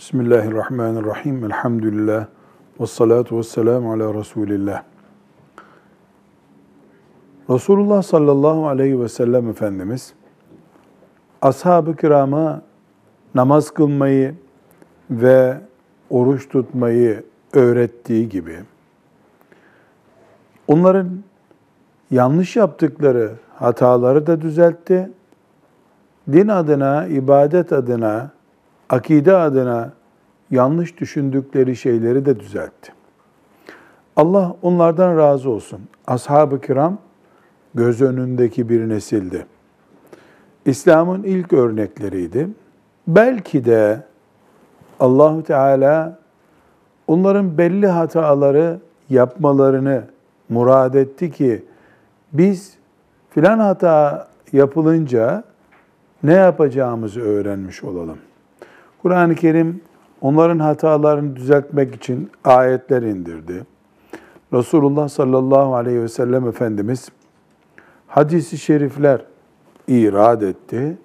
Bismillahirrahmanirrahim. Elhamdülillah. Ve salatu ve selamu ala Resulillah. Resulullah sallallahu aleyhi ve sellem Efendimiz, ashab-ı kirama namaz kılmayı ve oruç tutmayı öğrettiği gibi, onların yanlış yaptıkları hataları da düzeltti, din adına, ibadet adına, akide adına yanlış düşündükleri şeyleri de düzeltti. Allah onlardan razı olsun. Ashab-ı kiram göz önündeki bir nesildi. İslam'ın ilk örnekleriydi. Belki de Allahu Teala onların belli hataları yapmalarını murad etti ki biz filan hata yapılınca ne yapacağımızı öğrenmiş olalım. Kur'an-ı Kerim onların hatalarını düzeltmek için ayetler indirdi. Resulullah sallallahu aleyhi ve sellem Efendimiz hadisi şerifler irad etti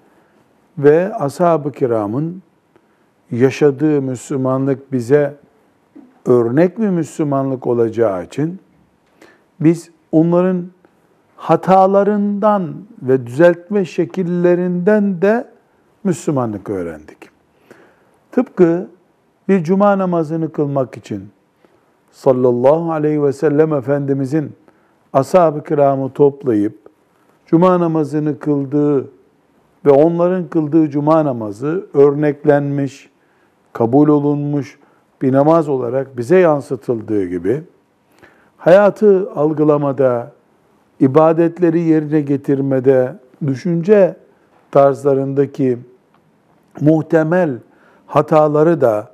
ve ashab-ı kiramın yaşadığı Müslümanlık bize örnek bir Müslümanlık olacağı için biz onların hatalarından ve düzeltme şekillerinden de Müslümanlık öğrendik. Tıpkı bir cuma namazını kılmak için. Sallallahu aleyhi ve sellem Efendimizin ashab-ı kiramı toplayıp cuma namazını kıldığı ve onların kıldığı cuma namazı örneklenmiş, kabul olunmuş bir namaz olarak bize yansıtıldığı gibi hayatı algılamada, ibadetleri yerine getirmede, düşünce tarzlarındaki muhtemel hataları da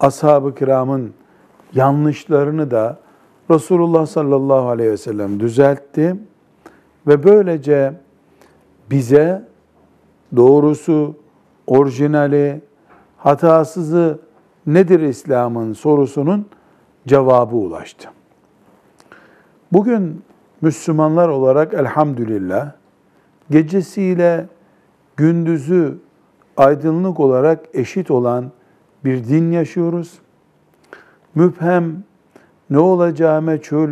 ashab-ı kiramın yanlışlarını da Resulullah sallallahu aleyhi ve sellem düzeltti ve böylece bize doğrusu, orijinali, hatasızı nedir İslam'ın sorusunun cevabı ulaştı. Bugün Müslümanlar olarak elhamdülillah gecesiyle gündüzü aydınlık olarak eşit olan bir din yaşıyoruz. Müphem, ne olacağı meçhul,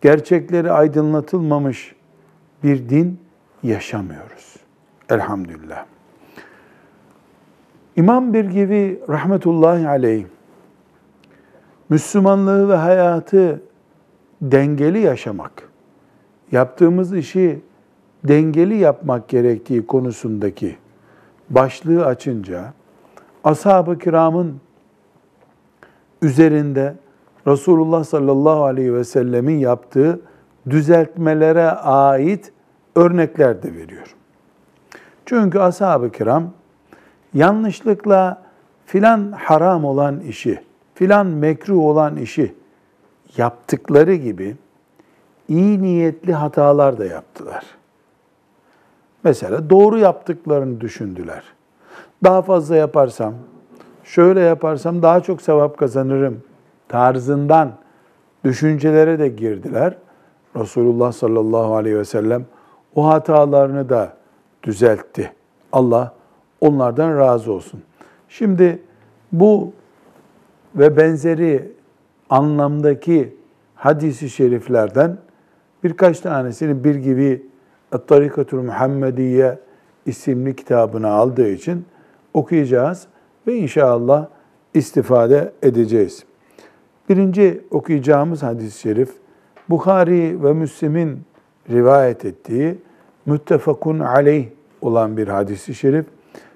gerçekleri aydınlatılmamış bir din yaşamıyoruz. Elhamdülillah. İmam Birgivi rahmetullahi aleyh, Müslümanlığı ve hayatı dengeli yaşamak, yaptığımız işi dengeli yapmak gerektiği konusundaki başlığı açınca ashab-ı kiramın üzerinde Resulullah sallallahu aleyhi ve sellemin yaptığı düzeltmelere ait örnekler de veriyor. Çünkü ashab-ı kiram yanlışlıkla filan haram olan işi, filan mekruh olan işi yaptıkları gibi iyi niyetli hatalar da yaptılar. Mesela doğru yaptıklarını düşündüler. Daha fazla yaparsam, şöyle yaparsam daha çok sevap kazanırım tarzından düşüncelere de girdiler. Resulullah sallallahu aleyhi ve sellem o hatalarını da düzeltti. Allah onlardan razı olsun. Şimdi bu ve benzeri anlamdaki hadisi şeriflerden birkaç tanesini bir gibi Tarikatul Muhammediye isimli kitabını aldığı için okuyacağız ve inşallah istifade edeceğiz. Birinci okuyacağımız hadis-i şerif Bukhari ve Müslim'in rivayet ettiği müttefakun aleyh olan bir hadis-i şerif.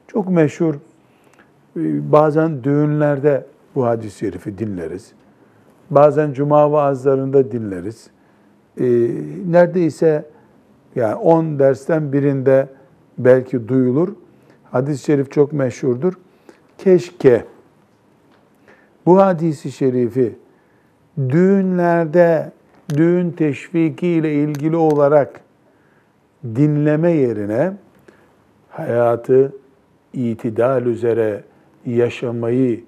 Çok meşhur. Bazen düğünlerde bu hadis-i şerifi dinleriz. Bazen cuma vaazlarında dinleriz. Ee, neredeyse yani 10 dersten birinde belki duyulur. Hadis-i şerif çok meşhurdur. Keşke bu hadisi şerifi düğünlerde düğün teşviki ile ilgili olarak dinleme yerine hayatı itidal üzere yaşamayı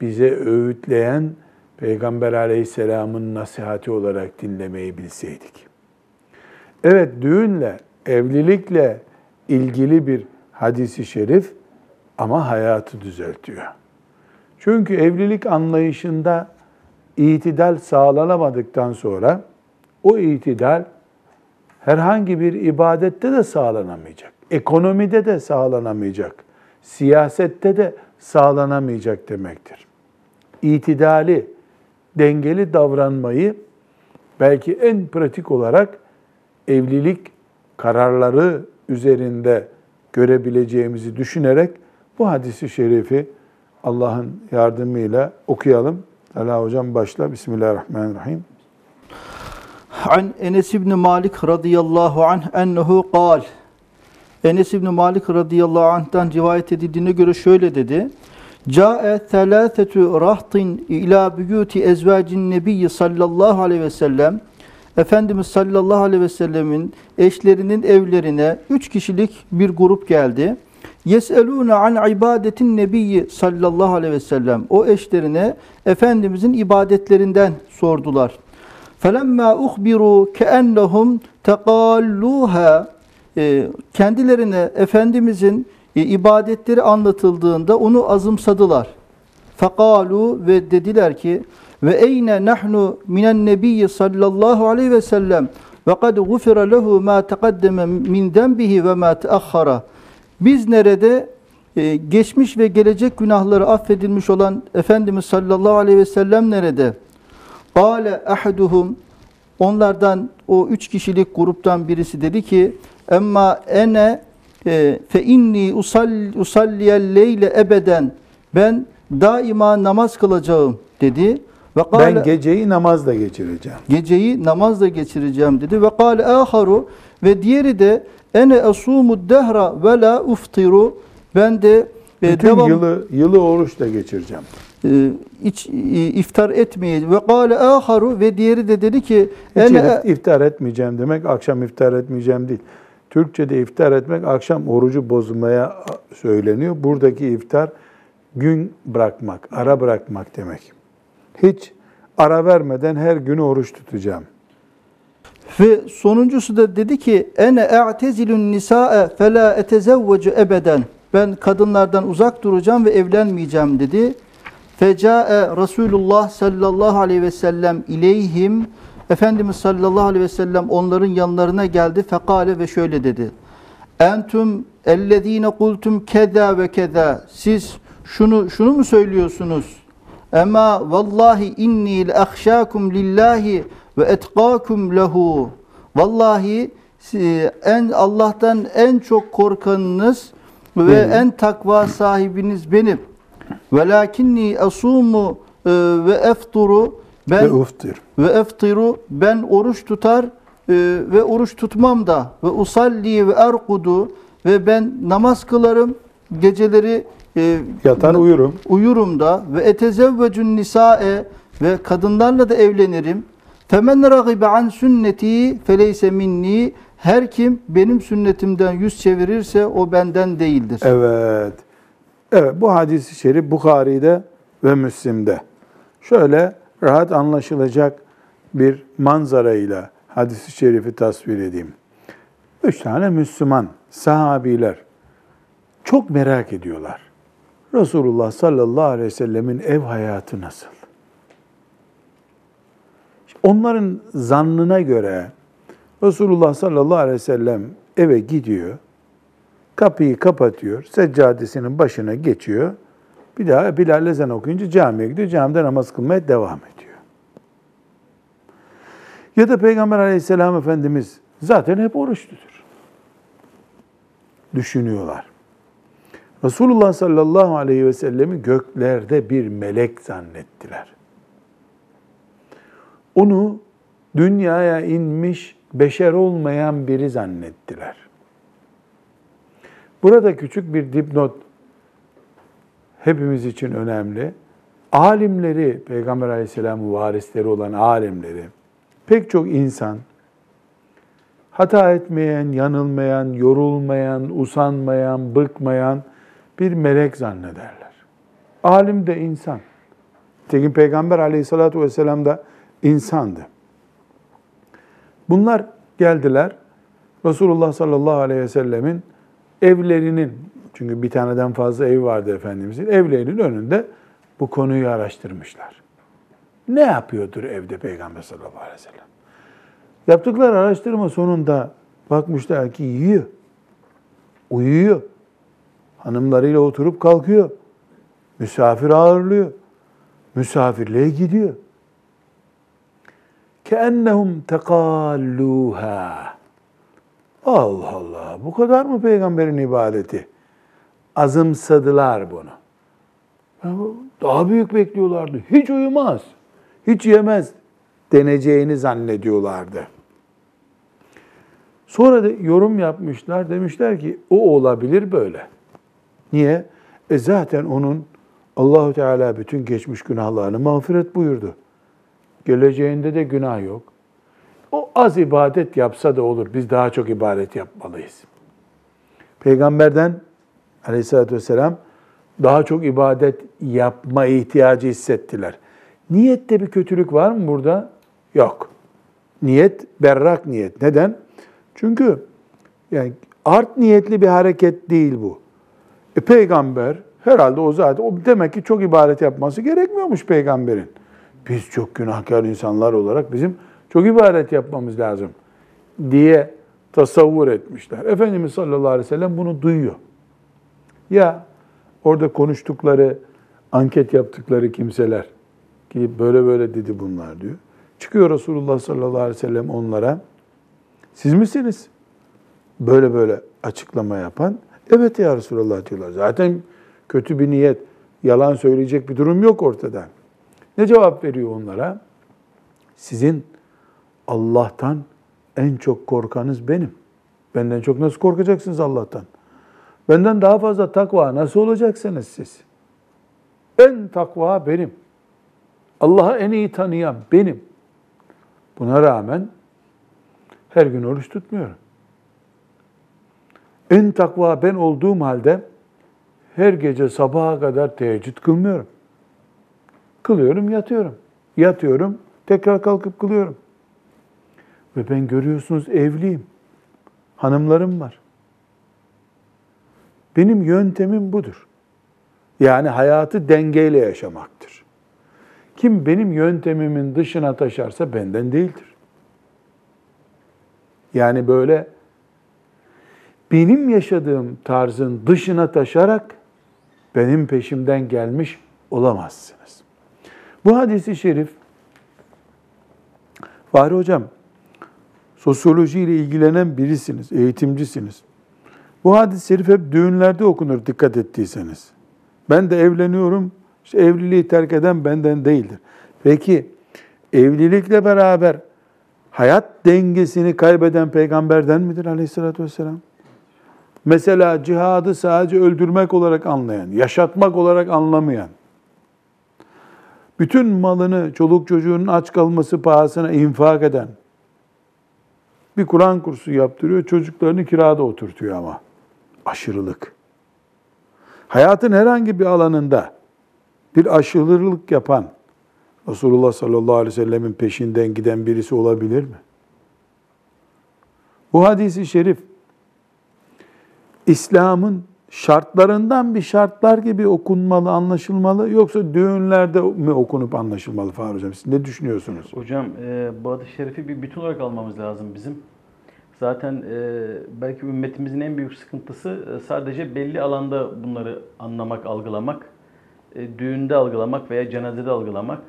bize öğütleyen Peygamber aleyhisselamın nasihati olarak dinlemeyi bilseydik. Evet düğünle, evlilikle ilgili bir hadisi şerif ama hayatı düzeltiyor. Çünkü evlilik anlayışında itidal sağlanamadıktan sonra o itidal herhangi bir ibadette de sağlanamayacak. Ekonomide de sağlanamayacak. Siyasette de sağlanamayacak demektir. İtidali, dengeli davranmayı belki en pratik olarak evlilik kararları üzerinde görebileceğimizi düşünerek bu hadisi şerifi Allah'ın yardımıyla okuyalım. Ala hocam başla. Bismillahirrahmanirrahim. An Enes ibn Malik radıyallahu anh ennehu kal. Enes ibn Malik radıyallahu anh'tan rivayet edildiğine göre şöyle dedi. Ca'e thelâthetü rahtin ila büyüti ezvacin nebiyyi sallallahu aleyhi ve sellem. Efendimiz sallallahu aleyhi ve sellemin eşlerinin evlerine üç kişilik bir grup geldi. Yeseluna an ibadetin nebiyyi sallallahu aleyhi ve sellem. O eşlerine Efendimizin ibadetlerinden sordular. Felemma uhbiru keennehum tekalluha ee, kendilerine Efendimizin e, ibadetleri anlatıldığında onu azımsadılar. Fakalu ve dediler ki ve eyne nahnu minen nebiyyi sallallahu aleyhi ve sellem ve kad gufira lehu ma taqaddeme min denbihi ve ma teahhara. Biz nerede e, geçmiş ve gelecek günahları affedilmiş olan Efendimiz sallallahu aleyhi ve sellem nerede? Kale ahaduhum onlardan o üç kişilik gruptan birisi dedi ki emma ene e, fe inni usalliyel leyle ebeden ben daima namaz kılacağım dedi. Ben geceyi namazla geçireceğim. Geceyi namazla geçireceğim dedi. Ve kâle aharu ve diğeri de ene asumud dehra ve la uftiru ben de e, Bütün devam, yılı yılı oruçla geçireceğim. E, iç, e, iftar etmeyeceğim. Ve kâle aharu ve diğeri de dedi ki Hiç ene, iftar etmeyeceğim demek akşam iftar etmeyeceğim değil. Türkçe'de iftar etmek akşam orucu bozmaya söyleniyor. Buradaki iftar gün bırakmak, ara bırakmak demek. Hiç ara vermeden her günü oruç tutacağım. Ve sonuncusu da dedi ki ene e'tezilun nisae fela etezevvecu ebeden. Ben kadınlardan uzak duracağım ve evlenmeyeceğim dedi. Fecae Resulullah sallallahu aleyhi ve sellem ileyhim Efendimiz sallallahu aleyhi ve sellem onların yanlarına geldi. Fekale ve şöyle dedi. Entüm ellezine kultum keda ve keda. Siz şunu şunu mu söylüyorsunuz? Ema vallahi inni leahşakum lillahi ve etkakum lehu. Vallahi en Allah'tan en çok korkanınız ve en takva sahibiniz benim. Velakinni asumu e, ve efturu ben ve uftir. Ve eftiru ben oruç tutar e, ve oruç tutmam da ve usalli ve erkudu ve ben namaz kılarım geceleri e, yatar uyurum. Uyurum da ve etezevvecun nisae ve kadınlarla da evlenirim. Femen ragibe an sünneti feleyse minni her kim benim sünnetimden yüz çevirirse o benden değildir. Evet. Evet bu hadisi şerif Bukhari'de ve Müslim'de. Şöyle rahat anlaşılacak bir manzarayla hadisi şerifi tasvir edeyim. Üç tane Müslüman sahabiler çok merak ediyorlar. Resulullah sallallahu aleyhi ve sellemin ev hayatı nasıl? Onların zannına göre Resulullah sallallahu aleyhi ve sellem eve gidiyor, kapıyı kapatıyor, seccadesinin başına geçiyor, bir daha Bilal ezan okuyunca camiye gidiyor, camide namaz kılmaya devam ediyor. Ya da Peygamber aleyhisselam Efendimiz zaten hep oruç tutur. Düşünüyorlar. Resulullah sallallahu aleyhi ve sellemi göklerde bir melek zannettiler. Onu dünyaya inmiş beşer olmayan biri zannettiler. Burada küçük bir dipnot hepimiz için önemli. Alimleri, Peygamber aleyhisselamın varisleri olan alimleri, pek çok insan hata etmeyen, yanılmayan, yorulmayan, usanmayan, bıkmayan bir melek zannederler. Alim de insan. Tekin Peygamber aleyhissalatü vesselam da insandı. Bunlar geldiler. Resulullah sallallahu aleyhi ve sellemin evlerinin, çünkü bir taneden fazla ev vardı Efendimizin, evlerinin önünde bu konuyu araştırmışlar. Ne yapıyordur evde Peygamber sallallahu aleyhi ve sellem? Yaptıkları araştırma sonunda bakmışlar ki yiyor, uyuyor, Hanımlarıyla oturup kalkıyor. Misafir ağırlıyor. Misafirliğe gidiyor. Keennehum tekalluha. Allah Allah. Bu kadar mı peygamberin ibadeti? Azımsadılar bunu. Daha büyük bekliyorlardı. Hiç uyumaz. Hiç yemez deneceğini zannediyorlardı. Sonra da yorum yapmışlar. Demişler ki o olabilir böyle. Niye? E zaten onun Allahu Teala bütün geçmiş günahlarını mağfiret buyurdu. Geleceğinde de günah yok. O az ibadet yapsa da olur. Biz daha çok ibadet yapmalıyız. Peygamberden aleyhissalatü vesselam daha çok ibadet yapma ihtiyacı hissettiler. Niyette bir kötülük var mı burada? Yok. Niyet berrak niyet. Neden? Çünkü yani art niyetli bir hareket değil bu. E, peygamber herhalde o zaten o demek ki çok ibadet yapması gerekmiyormuş peygamberin. Biz çok günahkar insanlar olarak bizim çok ibadet yapmamız lazım diye tasavvur etmişler. Efendimiz sallallahu aleyhi ve sellem bunu duyuyor. Ya orada konuştukları, anket yaptıkları kimseler ki böyle böyle dedi bunlar diyor. Çıkıyor Resulullah sallallahu aleyhi ve sellem onlara. Siz misiniz? Böyle böyle açıklama yapan. Evet ya Resulullah diyorlar. Zaten kötü bir niyet, yalan söyleyecek bir durum yok ortada. Ne cevap veriyor onlara? Sizin Allah'tan en çok korkanız benim. Benden çok nasıl korkacaksınız Allah'tan? Benden daha fazla takva nasıl olacaksınız siz? En takva benim. Allah'ı en iyi tanıyan benim. Buna rağmen her gün oruç tutmuyorum. En takva ben olduğum halde her gece sabaha kadar teheccüd kılmıyorum. Kılıyorum, yatıyorum. Yatıyorum, tekrar kalkıp kılıyorum. Ve ben görüyorsunuz evliyim. Hanımlarım var. Benim yöntemim budur. Yani hayatı dengeyle yaşamaktır. Kim benim yöntemimin dışına taşarsa benden değildir. Yani böyle benim yaşadığım tarzın dışına taşarak benim peşimden gelmiş olamazsınız. Bu hadisi şerif Fahri Hocam sosyoloji ile ilgilenen birisiniz, eğitimcisiniz. Bu hadis-i şerif hep düğünlerde okunur dikkat ettiyseniz. Ben de evleniyorum, işte evliliği terk eden benden değildir. Peki evlilikle beraber hayat dengesini kaybeden peygamberden midir aleyhissalatü vesselam? Mesela cihadı sadece öldürmek olarak anlayan, yaşatmak olarak anlamayan, bütün malını çoluk çocuğunun aç kalması pahasına infak eden, bir Kur'an kursu yaptırıyor, çocuklarını kirada oturtuyor ama. Aşırılık. Hayatın herhangi bir alanında bir aşırılık yapan Resulullah sallallahu aleyhi ve sellemin peşinden giden birisi olabilir mi? Bu hadisi şerif İslam'ın şartlarından bir şartlar gibi okunmalı, anlaşılmalı yoksa düğünlerde mi okunup anlaşılmalı Fahri Hocam? Siz ne düşünüyorsunuz? Hocam e, bu hadis-i şerifi bir bütün olarak almamız lazım bizim. Zaten e, belki ümmetimizin en büyük sıkıntısı e, sadece belli alanda bunları anlamak, algılamak. E, düğünde algılamak veya cenazede algılamak.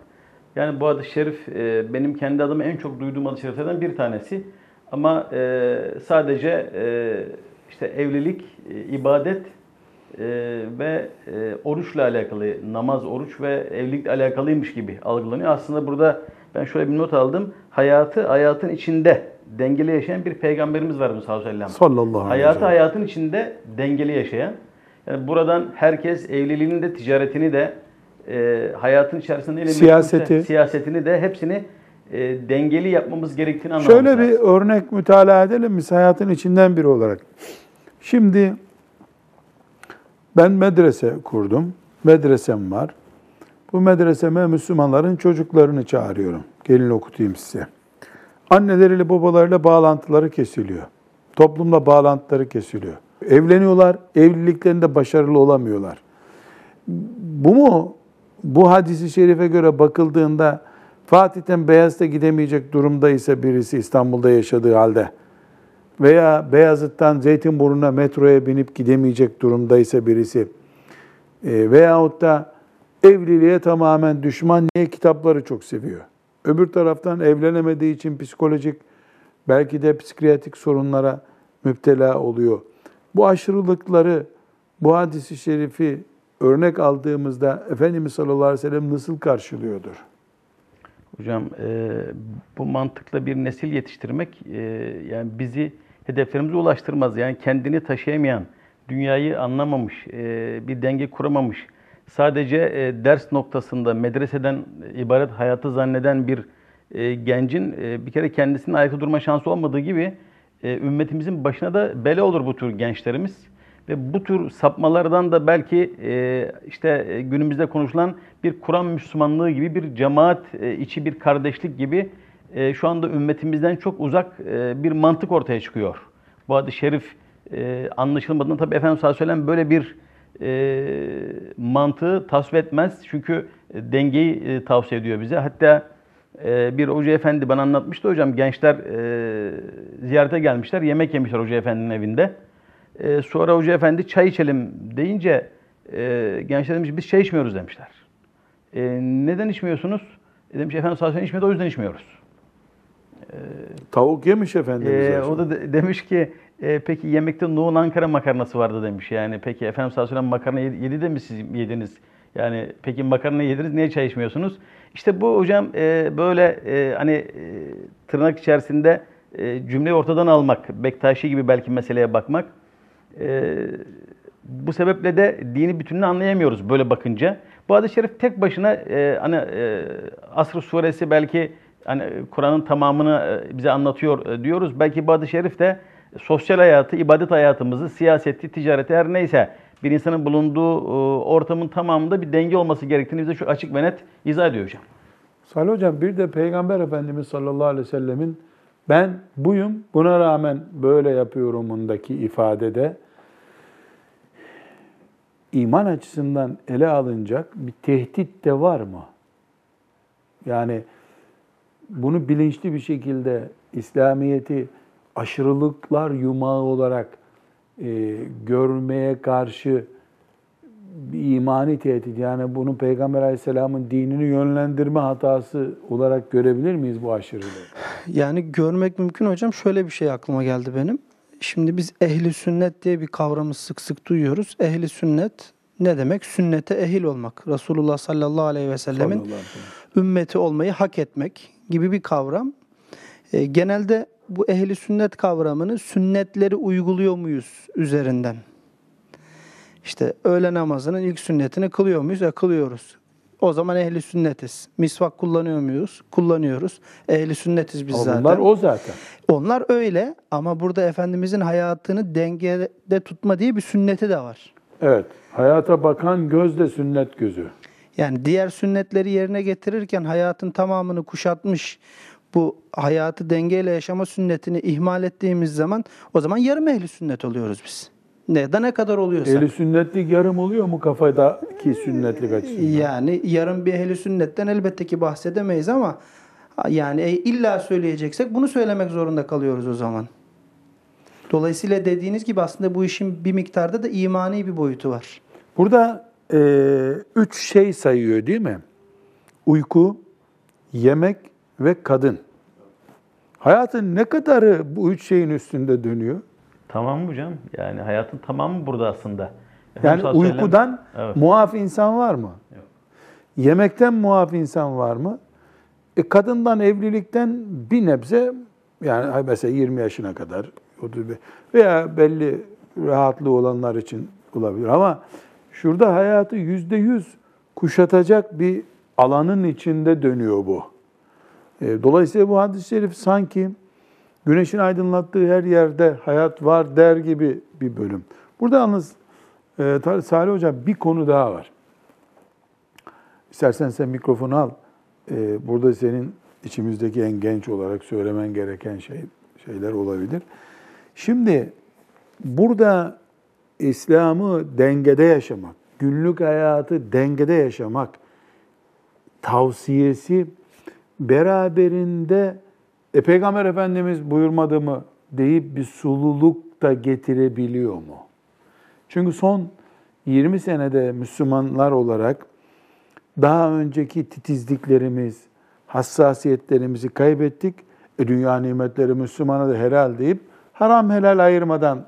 Yani bu hadis-i şerif e, benim kendi adıma en çok duyduğum hadis-i şeriflerden bir tanesi. Ama e, sadece e, işte evlilik, e, ibadet e, ve e, oruçla alakalı, namaz, oruç ve evlilikle alakalıymış gibi algılanıyor. Aslında burada ben şöyle bir not aldım. Hayatı hayatın içinde dengeli yaşayan bir peygamberimiz var sallallahu aleyhi ve sellem. Sallallahu aleyhi ve sellem. Hayatı hayatın içinde dengeli yaşayan. Yani buradan herkes evliliğini de ticaretini de e, hayatın içerisinde Siyaseti. siyasetini de hepsini e, dengeli yapmamız gerektiğini anlamamız Şöyle bir lazım. örnek mütalaa edelim mi hayatın içinden biri olarak? Şimdi ben medrese kurdum. Medresem var. Bu medreseme Müslümanların çocuklarını çağırıyorum. Gelin okutayım size. Anneleriyle babalarıyla bağlantıları kesiliyor. Toplumla bağlantıları kesiliyor. Evleniyorlar, evliliklerinde başarılı olamıyorlar. Bu mu bu hadisi şerife göre bakıldığında Fatih'ten Beyazıt'a gidemeyecek durumdaysa birisi İstanbul'da yaşadığı halde veya Beyazıt'tan Zeytinburnu'na metroya binip gidemeyecek durumdaysa birisi e, veyahut da evliliğe tamamen düşman niye kitapları çok seviyor. Öbür taraftan evlenemediği için psikolojik belki de psikiyatrik sorunlara müptela oluyor. Bu aşırılıkları, bu hadisi şerifi örnek aldığımızda Efendimiz sallallahu aleyhi ve sellem nasıl karşılıyordur? Hocam e, bu mantıkla bir nesil yetiştirmek e, yani bizi hedeflerimize ulaştırmaz. Yani kendini taşıyamayan, dünyayı anlamamış, e, bir denge kuramamış, sadece e, ders noktasında medreseden ibaret hayatı zanneden bir e, gencin e, bir kere kendisinin ayakta durma şansı olmadığı gibi e, ümmetimizin başına da bela olur bu tür gençlerimiz. Ve bu tür sapmalardan da belki e, işte e, günümüzde konuşulan bir Kur'an Müslümanlığı gibi bir cemaat e, içi bir kardeşlik gibi şu anda ümmetimizden çok uzak bir mantık ortaya çıkıyor. Bu hadis-i şerif e, anlaşılmadığında tabii Efendimiz sallallahu aleyhi ve sellem böyle bir e, mantığı tasvip etmez. Çünkü dengeyi e, tavsiye ediyor bize. Hatta e, bir hoca efendi bana anlatmıştı hocam. Gençler e, ziyarete gelmişler. Yemek yemişler hoca efendinin evinde. E, sonra hoca efendi çay içelim deyince e, gençler demiş biz çay içmiyoruz demişler. E, neden içmiyorsunuz? E, demiş efendim sallallahu aleyhi içmedi o yüzden içmiyoruz. Tavuk yemiş Efendimiz. E, o da de- demiş ki e, peki yemekte Nuh'un Ankara makarnası vardı demiş. Yani peki efendim sallallahu aleyhi ve makarna yedi, yedi de mi siz yediniz? Yani peki makarna yediniz niye çay içmiyorsunuz? İşte bu hocam e, böyle e, hani e, tırnak içerisinde e, cümleyi ortadan almak, Bektaşi gibi belki meseleye bakmak. E, bu sebeple de dini bütününü anlayamıyoruz böyle bakınca. Bu hadis-i şerif tek başına e, hani e, Asr suresi belki hani Kur'an'ın tamamını e, bize anlatıyor e, diyoruz. Belki bu hadis-i şerif de sosyal hayatı, ibadet hayatımızı, siyaseti, ticareti her neyse bir insanın bulunduğu e, ortamın tamamında bir denge olması gerektiğini bize şu açık ve net izah ediyor hocam. Salih Hocam bir de Peygamber Efendimiz sallallahu aleyhi ve sellemin ben buyum buna rağmen böyle yapıyorumundaki ifadede iman açısından ele alınacak bir tehdit de var mı? Yani bunu bilinçli bir şekilde İslamiyet'i aşırılıklar yumağı olarak e, görmeye karşı bir imani tehdit yani bunu Peygamber Aleyhisselam'ın dinini yönlendirme hatası olarak görebilir miyiz bu aşırılığı? Yani görmek mümkün hocam. Şöyle bir şey aklıma geldi benim. Şimdi biz ehli sünnet diye bir kavramı sık sık duyuyoruz. Ehli sünnet ne demek? Sünnete ehil olmak. Resulullah sallallahu aleyhi ve sellemin Sallallahu aleyhi ve sellem. ümmeti olmayı hak etmek gibi bir kavram. E, genelde bu ehli sünnet kavramını sünnetleri uyguluyor muyuz üzerinden? İşte öğle namazının ilk sünnetini kılıyor muyuz? E, kılıyoruz. O zaman ehli sünnetiz. Misvak kullanıyor muyuz? Kullanıyoruz. Ehli sünnetiz biz Ama zaten. bunlar o zaten. Onlar öyle ama burada Efendimizin hayatını dengede tutma diye bir sünneti de var. Evet. Hayata bakan göz de sünnet gözü. Yani diğer sünnetleri yerine getirirken hayatın tamamını kuşatmış bu hayatı dengeyle yaşama sünnetini ihmal ettiğimiz zaman o zaman yarım ehli sünnet oluyoruz biz. Ne da ne kadar oluyorsa. Ehli sünnetlik yarım oluyor mu kafadaki sünnetlik açısından? Yani yarım bir ehli sünnetten elbette ki bahsedemeyiz ama yani e, illa söyleyeceksek bunu söylemek zorunda kalıyoruz o zaman. Dolayısıyla dediğiniz gibi aslında bu işin bir miktarda da imani bir boyutu var. Burada e, üç şey sayıyor değil mi? Uyku, yemek ve kadın. Hayatın ne kadarı bu üç şeyin üstünde dönüyor? Tamam mı hocam? Yani hayatın tamamı burada aslında. Yani sellem- uykudan Evet. muaf insan var mı? Yok. Yemekten muaf insan var mı? E kadından evlilikten bir nebze yani mesela 20 yaşına kadar 35 veya belli rahatlığı olanlar için olabilir ama şurada hayatı yüzde yüz kuşatacak bir alanın içinde dönüyor bu. E, Dolayısıyla bu hadis-i şerif sanki güneşin aydınlattığı her yerde hayat var der gibi bir bölüm. Burada yalnız e, Salih Hocam bir konu daha var. İstersen sen mikrofonu al. E, burada senin içimizdeki en genç olarak söylemen gereken şey şeyler olabilir. Şimdi burada İslam'ı dengede yaşamak, günlük hayatı dengede yaşamak tavsiyesi beraberinde e, Peygamber Efendimiz buyurmadı mı deyip bir sululuk da getirebiliyor mu? Çünkü son 20 senede Müslümanlar olarak daha önceki titizliklerimiz, hassasiyetlerimizi kaybettik. E, dünya nimetleri Müslümana da helal deyip haram helal ayırmadan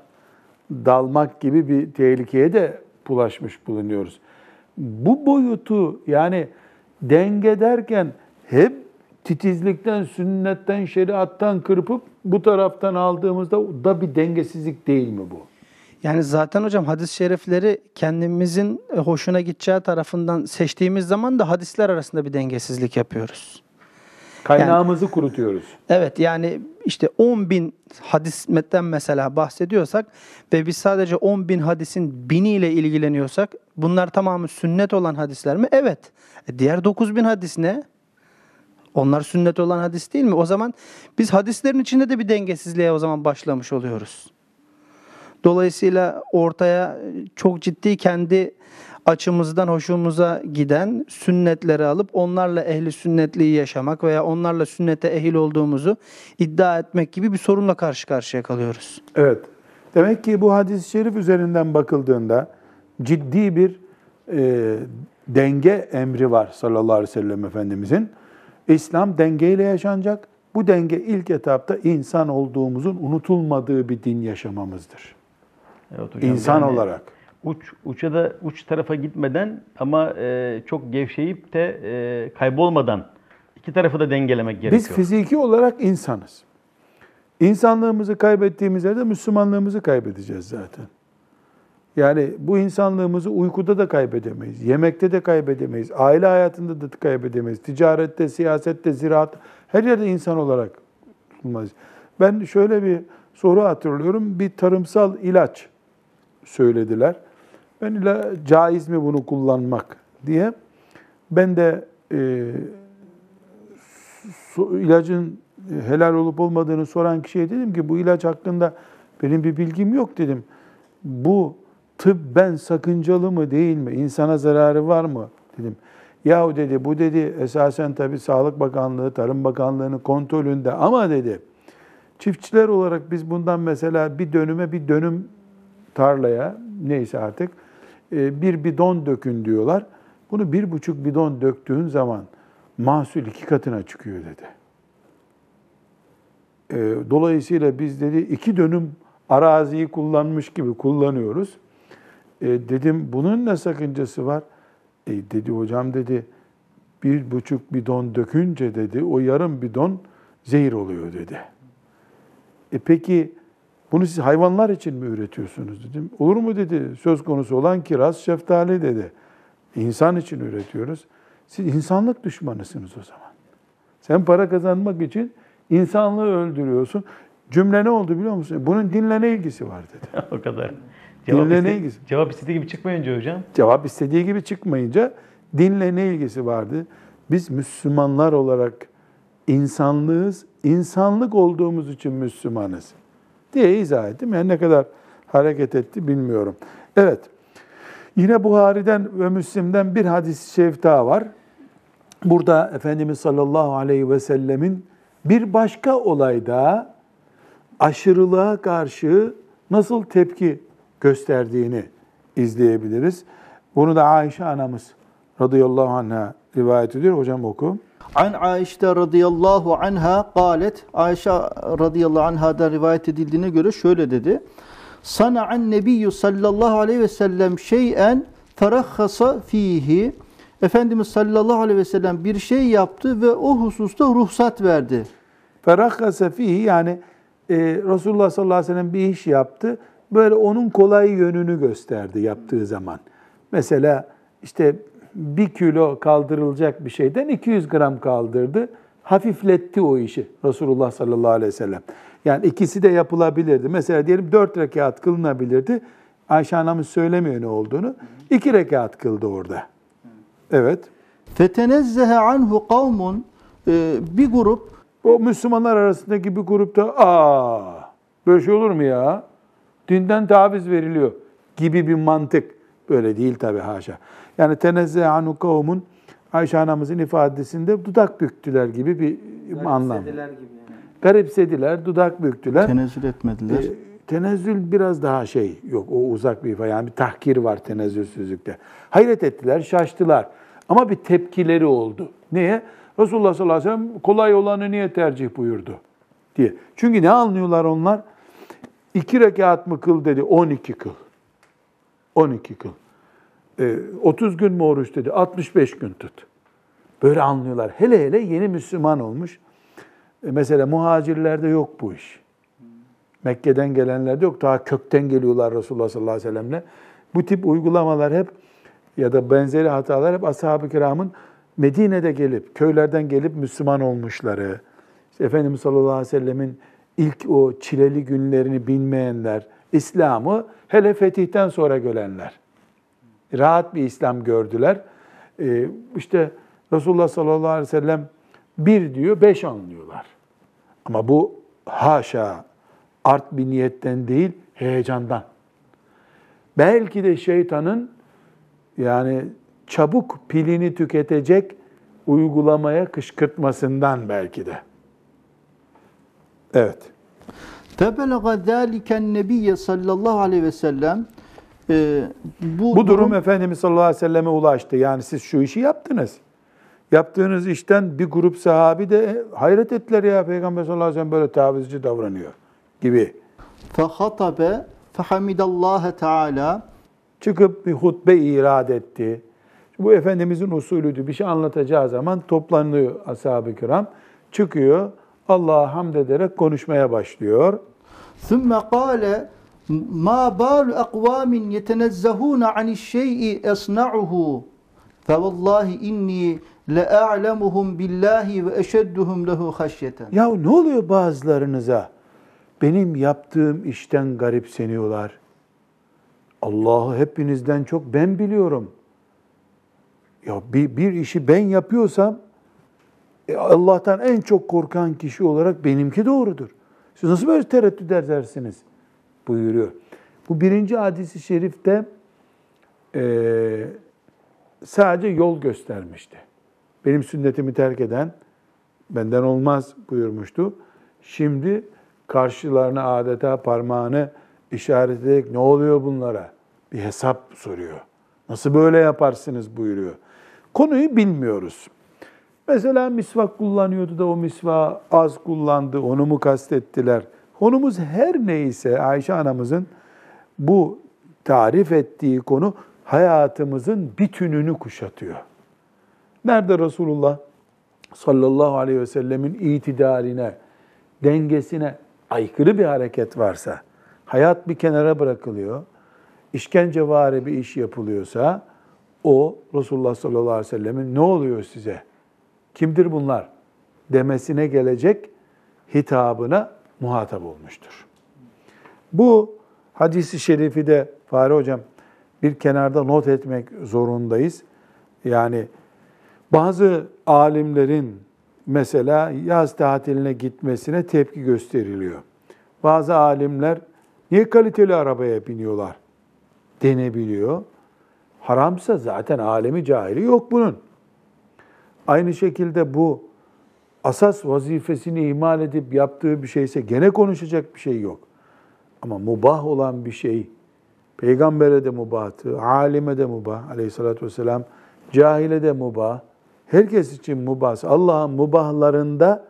dalmak gibi bir tehlikeye de bulaşmış bulunuyoruz. Bu boyutu yani denge derken hep titizlikten, sünnetten, şeriattan kırpıp bu taraftan aldığımızda da bir dengesizlik değil mi bu? Yani zaten hocam hadis-i şerifleri kendimizin hoşuna gideceği tarafından seçtiğimiz zaman da hadisler arasında bir dengesizlik yapıyoruz. Kaynağımızı kurutuyoruz. Evet yani işte 10 bin hadismetten mesela bahsediyorsak ve biz sadece 10 bin hadisin biniyle ilgileniyorsak bunlar tamamı sünnet olan hadisler mi? Evet. E diğer 9 bin hadis ne? Onlar sünnet olan hadis değil mi? O zaman biz hadislerin içinde de bir dengesizliğe o zaman başlamış oluyoruz. Dolayısıyla ortaya çok ciddi kendi açımızdan hoşumuza giden sünnetleri alıp onlarla ehli sünnetliği yaşamak veya onlarla sünnete ehil olduğumuzu iddia etmek gibi bir sorunla karşı karşıya kalıyoruz. Evet. Demek ki bu hadis-i şerif üzerinden bakıldığında ciddi bir e, denge emri var sallallahu aleyhi ve sellem Efendimizin. İslam dengeyle yaşanacak. Bu denge ilk etapta insan olduğumuzun unutulmadığı bir din yaşamamızdır. Evet hocam, İnsan yani olarak. Uç, uça da uç tarafa gitmeden ama e, çok gevşeyip de e, kaybolmadan iki tarafı da dengelemek gerekiyor. Biz fiziki olarak insanız. İnsanlığımızı kaybettiğimiz yerde Müslümanlığımızı kaybedeceğiz zaten. Yani bu insanlığımızı uykuda da kaybedemeyiz, yemekte de kaybedemeyiz, aile hayatında da kaybedemeyiz, ticarette, siyasette, ziraat, her yerde insan olarak bulunmayız. Ben şöyle bir soru hatırlıyorum, bir tarımsal ilaç söylediler. Ben ila caiz mi bunu kullanmak diye. Ben de e, su, ilacın helal olup olmadığını soran kişiye dedim ki bu ilaç hakkında benim bir bilgim yok dedim. Bu tıbben sakıncalı mı değil mi? İnsana zararı var mı? dedim. Yahu dedi bu dedi esasen tabii Sağlık Bakanlığı, Tarım Bakanlığı'nın kontrolünde ama dedi çiftçiler olarak biz bundan mesela bir dönüme bir dönüm tarlaya neyse artık e, bir bidon dökün diyorlar. Bunu bir buçuk bidon döktüğün zaman mahsul iki katına çıkıyor dedi. E, dolayısıyla biz dedi iki dönüm araziyi kullanmış gibi kullanıyoruz. E, dedim bunun ne sakıncası var? E, dedi hocam dedi bir buçuk bidon dökünce dedi o yarım bidon zehir oluyor dedi. E peki bunu siz hayvanlar için mi üretiyorsunuz dedim. Olur mu dedi. Söz konusu olan kiraz, şeftali dedi. İnsan için üretiyoruz. Siz insanlık düşmanısınız o zaman. Sen para kazanmak için insanlığı öldürüyorsun. Cümle ne oldu biliyor musun? Bunun dinle ne ilgisi var dedi. o kadar. Cevap, Dinle ne ilgisi? cevap istediği gibi çıkmayınca hocam. Cevap istediği gibi çıkmayınca dinle ne ilgisi vardı? Biz Müslümanlar olarak insanlığız. İnsanlık olduğumuz için Müslümanız diye izah ettim. Yani ne kadar hareket etti bilmiyorum. Evet. Yine Buhari'den ve Müslim'den bir hadis-i şerif daha var. Burada Efendimiz sallallahu aleyhi ve sellemin bir başka olayda aşırılığa karşı nasıl tepki gösterdiğini izleyebiliriz. Bunu da Ayşe anamız radıyallahu anh'a rivayet ediyor. Hocam oku. An Ayşe radıyallahu anha galet Ayşe radıyallahu anhadan rivayet edildiğine göre şöyle dedi. Sana'an nebiyyü sallallahu aleyhi ve sellem şeyen ferahhasa fihi. Efendimiz sallallahu aleyhi ve sellem bir şey yaptı ve o hususta ruhsat verdi. Ferahhase fihi yani e, Resulullah sallallahu aleyhi ve sellem bir iş yaptı. Böyle onun kolay yönünü gösterdi yaptığı zaman. Mesela işte bir kilo kaldırılacak bir şeyden 200 gram kaldırdı. Hafifletti o işi Resulullah sallallahu aleyhi ve sellem. Yani ikisi de yapılabilirdi. Mesela diyelim dört rekat kılınabilirdi. Ayşe anamız söylemiyor ne olduğunu. İki rekat kıldı orada. Evet. Fetenezzehe anhu kavmun e, bir grup O Müslümanlar arasındaki bir grupta aa böyle şey olur mu ya? Dinden taviz veriliyor gibi bir mantık. Böyle değil tabi haşa. Yani tenezze anu kavmun Ayşe anamızın ifadesinde dudak büktüler gibi bir anlam. gibi yani. Garipsediler, dudak büktüler. Tenezzül etmediler. E, tenezzül biraz daha şey yok o uzak bir ifade yani bir tahkir var tenezzülsüzlükte. Hayret ettiler, şaştılar. Ama bir tepkileri oldu. Niye? Resulullah sallallahu aleyhi ve sellem kolay olanı niye tercih buyurdu diye. Çünkü ne anlıyorlar onlar? İki rekat mı kıl dedi, 12 kıl. 12 kıl. E, 30 gün mü oruç dedi, 65 gün tut. Böyle anlıyorlar. Hele hele yeni Müslüman olmuş. E, mesela muhacirlerde yok bu iş. Mekke'den gelenlerde yok. Daha kökten geliyorlar Resulullah sallallahu aleyhi ve sellemle. Bu tip uygulamalar hep ya da benzeri hatalar hep ashab-ı kiramın Medine'de gelip, köylerden gelip Müslüman olmuşları, işte Efendimiz sallallahu aleyhi ve sellemin ilk o çileli günlerini bilmeyenler, İslam'ı hele fetihten sonra görenler. Rahat bir İslam gördüler. Ee, işte Resulullah sallallahu aleyhi ve sellem bir diyor, beş anlıyorlar. Ama bu haşa art bir niyetten değil, heyecandan. Belki de şeytanın yani çabuk pilini tüketecek uygulamaya kışkırtmasından belki de. Evet. Febelaga zâliken nebiyye sallallahu aleyhi ve sellem e, bu, Bu durum Efendimiz sallallahu aleyhi ve selleme ulaştı. Yani siz şu işi yaptınız. Yaptığınız işten bir grup sahabi de "E, hayret ettiler ya Peygamber sallallahu aleyhi ve sellem böyle tavizci davranıyor gibi. fehatabe fehamidallaha teala Çıkıp bir hutbe irad etti. Bu Efendimizin usulüydü. Bir şey anlatacağı zaman toplanıyor ashab-ı kiram. Çıkıyor, Allah'a hamd ederek konuşmaya başlıyor. ثُمَّ قَالَ مَا بَالُ اَقْوَامٍ يَتَنَزَّهُونَ عَنِ الشَّيْءِ اَصْنَعُهُ فَوَاللّٰهِ اِنِّي لَاَعْلَمُهُمْ بِاللّٰهِ وَاَشَدُّهُمْ لَهُ خَشْيَةً Ya ne oluyor bazılarınıza? Benim yaptığım işten garipseniyorlar. Allah'ı hepinizden çok ben biliyorum. Ya bir, bir işi ben yapıyorsam e, Allah'tan en çok korkan kişi olarak benimki doğrudur. Siz nasıl böyle tereddüt edersiniz? buyuruyor. Bu birinci hadisi şerifte e, sadece yol göstermişti. Benim sünnetimi terk eden benden olmaz buyurmuştu. Şimdi karşılarına adeta parmağını işaret ederek ne oluyor bunlara? Bir hesap soruyor. Nasıl böyle yaparsınız buyuruyor. Konuyu bilmiyoruz. Mesela misvak kullanıyordu da o misvağı az kullandı, onu mu kastettiler? Konumuz her neyse Ayşe anamızın bu tarif ettiği konu hayatımızın bütününü kuşatıyor. Nerede Resulullah sallallahu aleyhi ve sellemin itidaline, dengesine aykırı bir hareket varsa, hayat bir kenara bırakılıyor, işkencevari bir iş yapılıyorsa, o Resulullah sallallahu aleyhi ve sellemin ne oluyor size? Kimdir bunlar? demesine gelecek hitabına muhatap olmuştur. Bu hadisi şerifi de Fahri Hocam bir kenarda not etmek zorundayız. Yani bazı alimlerin mesela yaz tatiline gitmesine tepki gösteriliyor. Bazı alimler niye kaliteli arabaya biniyorlar denebiliyor. Haramsa zaten alemi cahili yok bunun. Aynı şekilde bu asas vazifesini ihmal edip yaptığı bir şeyse gene konuşacak bir şey yok. Ama mubah olan bir şey, peygambere de mubahtı, alime de mubah aleyhissalatü vesselam, cahile de mubah, herkes için mubah. Allah'ın mubahlarında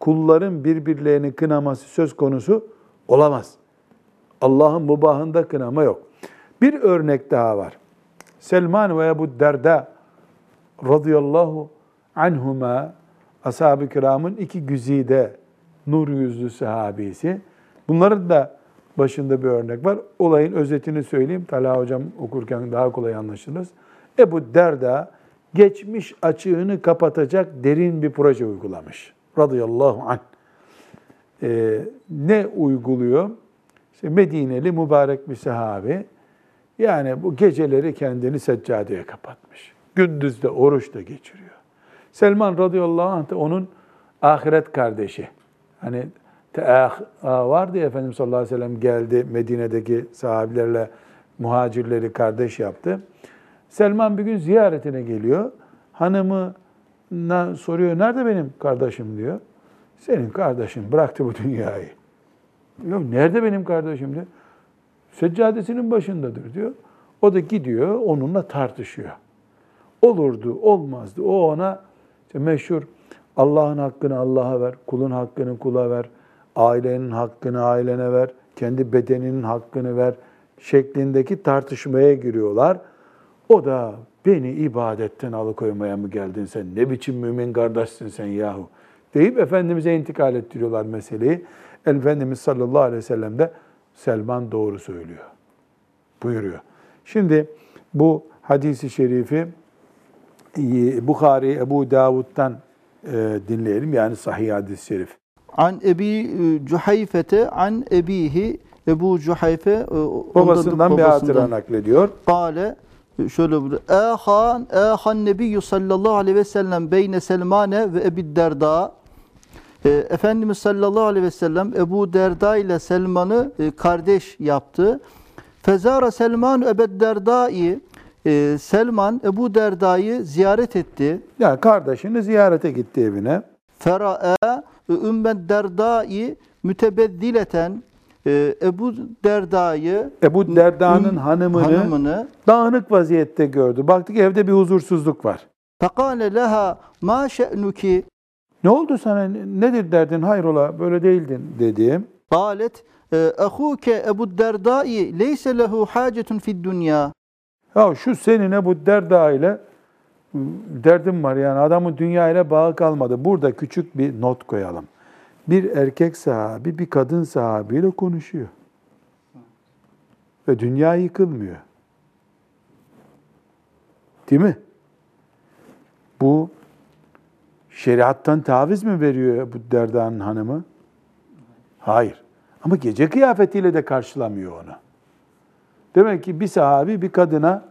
kulların birbirlerini kınaması söz konusu olamaz. Allah'ın mubahında kınama yok. Bir örnek daha var. Selman ve Ebu Derda radıyallahu anhuma ashab-ı kiramın iki güzide nur yüzlü sahabisi. Bunların da başında bir örnek var. Olayın özetini söyleyeyim. Talha hocam okurken daha kolay anlaşılır. Ebu Derda geçmiş açığını kapatacak derin bir proje uygulamış. Radıyallahu anh. Ee, ne uyguluyor? İşte Medineli mübarek bir sahabi. Yani bu geceleri kendini seccadeye kapatmış. Gündüz de oruç da geçiriyor. Selman radıyallahu anh onun ahiret kardeşi. Hani teah vardı ya Efendimiz sallallahu aleyhi ve sellem geldi Medine'deki sahabilerle muhacirleri kardeş yaptı. Selman bir gün ziyaretine geliyor. hanımına soruyor, nerede benim kardeşim diyor. Senin kardeşin bıraktı bu dünyayı. Ya nerede benim kardeşim diyor. Seccadesinin başındadır diyor. O da gidiyor onunla tartışıyor. Olurdu, olmazdı. O ona işte meşhur Allah'ın hakkını Allah'a ver, kulun hakkını kula ver, ailenin hakkını ailene ver, kendi bedeninin hakkını ver şeklindeki tartışmaya giriyorlar. O da beni ibadetten alıkoymaya mı geldin sen? Ne biçim mümin kardeşsin sen yahu? Deyip Efendimiz'e intikal ettiriyorlar meseleyi. Efendimiz sallallahu aleyhi ve sellem de Selman doğru söylüyor. Buyuruyor. Şimdi bu hadisi şerifi Bukhari, Ebu Davud'dan e, dinleyelim. Yani sahih hadis-i şerif. An Ebi Cuhayfete an Ebihi Ebu Cuhayfe e, ondan da Babasından bir hatıra babasından. naklediyor. Kale şöyle buyuruyor. Ehan Ehan Nebiyyü sallallahu aleyhi ve sellem beyne Selmane ve Ebi Derda. E, Efendimiz sallallahu aleyhi ve sellem Ebu Derda ile Selman'ı e, kardeş yaptı. Fezara Selman Ebu Derda'yı e, Selman Ebu Derda'yı ziyaret etti. Yani kardeşini ziyarete gitti evine. Fera'e Ümmed Derda'yı mütebeddileten e, Ebu Derda'yı Ebu Derda'nın hanımını, hanımını dağınık vaziyette gördü. Baktık evde bir huzursuzluk var. fekale leha ma şe'nuki Ne oldu sana? Nedir derdin? Hayrola böyle değildin dedi. Kalet ehuke Ebu Derdai leyse lehu hacetun fid dünya. Ya şu senin Ebu Derda ile derdim var yani adamın dünya ile bağı kalmadı. Burada küçük bir not koyalım. Bir erkek sahabi bir kadın sahabiyle konuşuyor. Ve dünya yıkılmıyor. Değil mi? Bu şeriattan taviz mi veriyor bu Derda'nın hanımı? Hayır. Ama gece kıyafetiyle de karşılamıyor onu. Demek ki bir sahabi bir kadına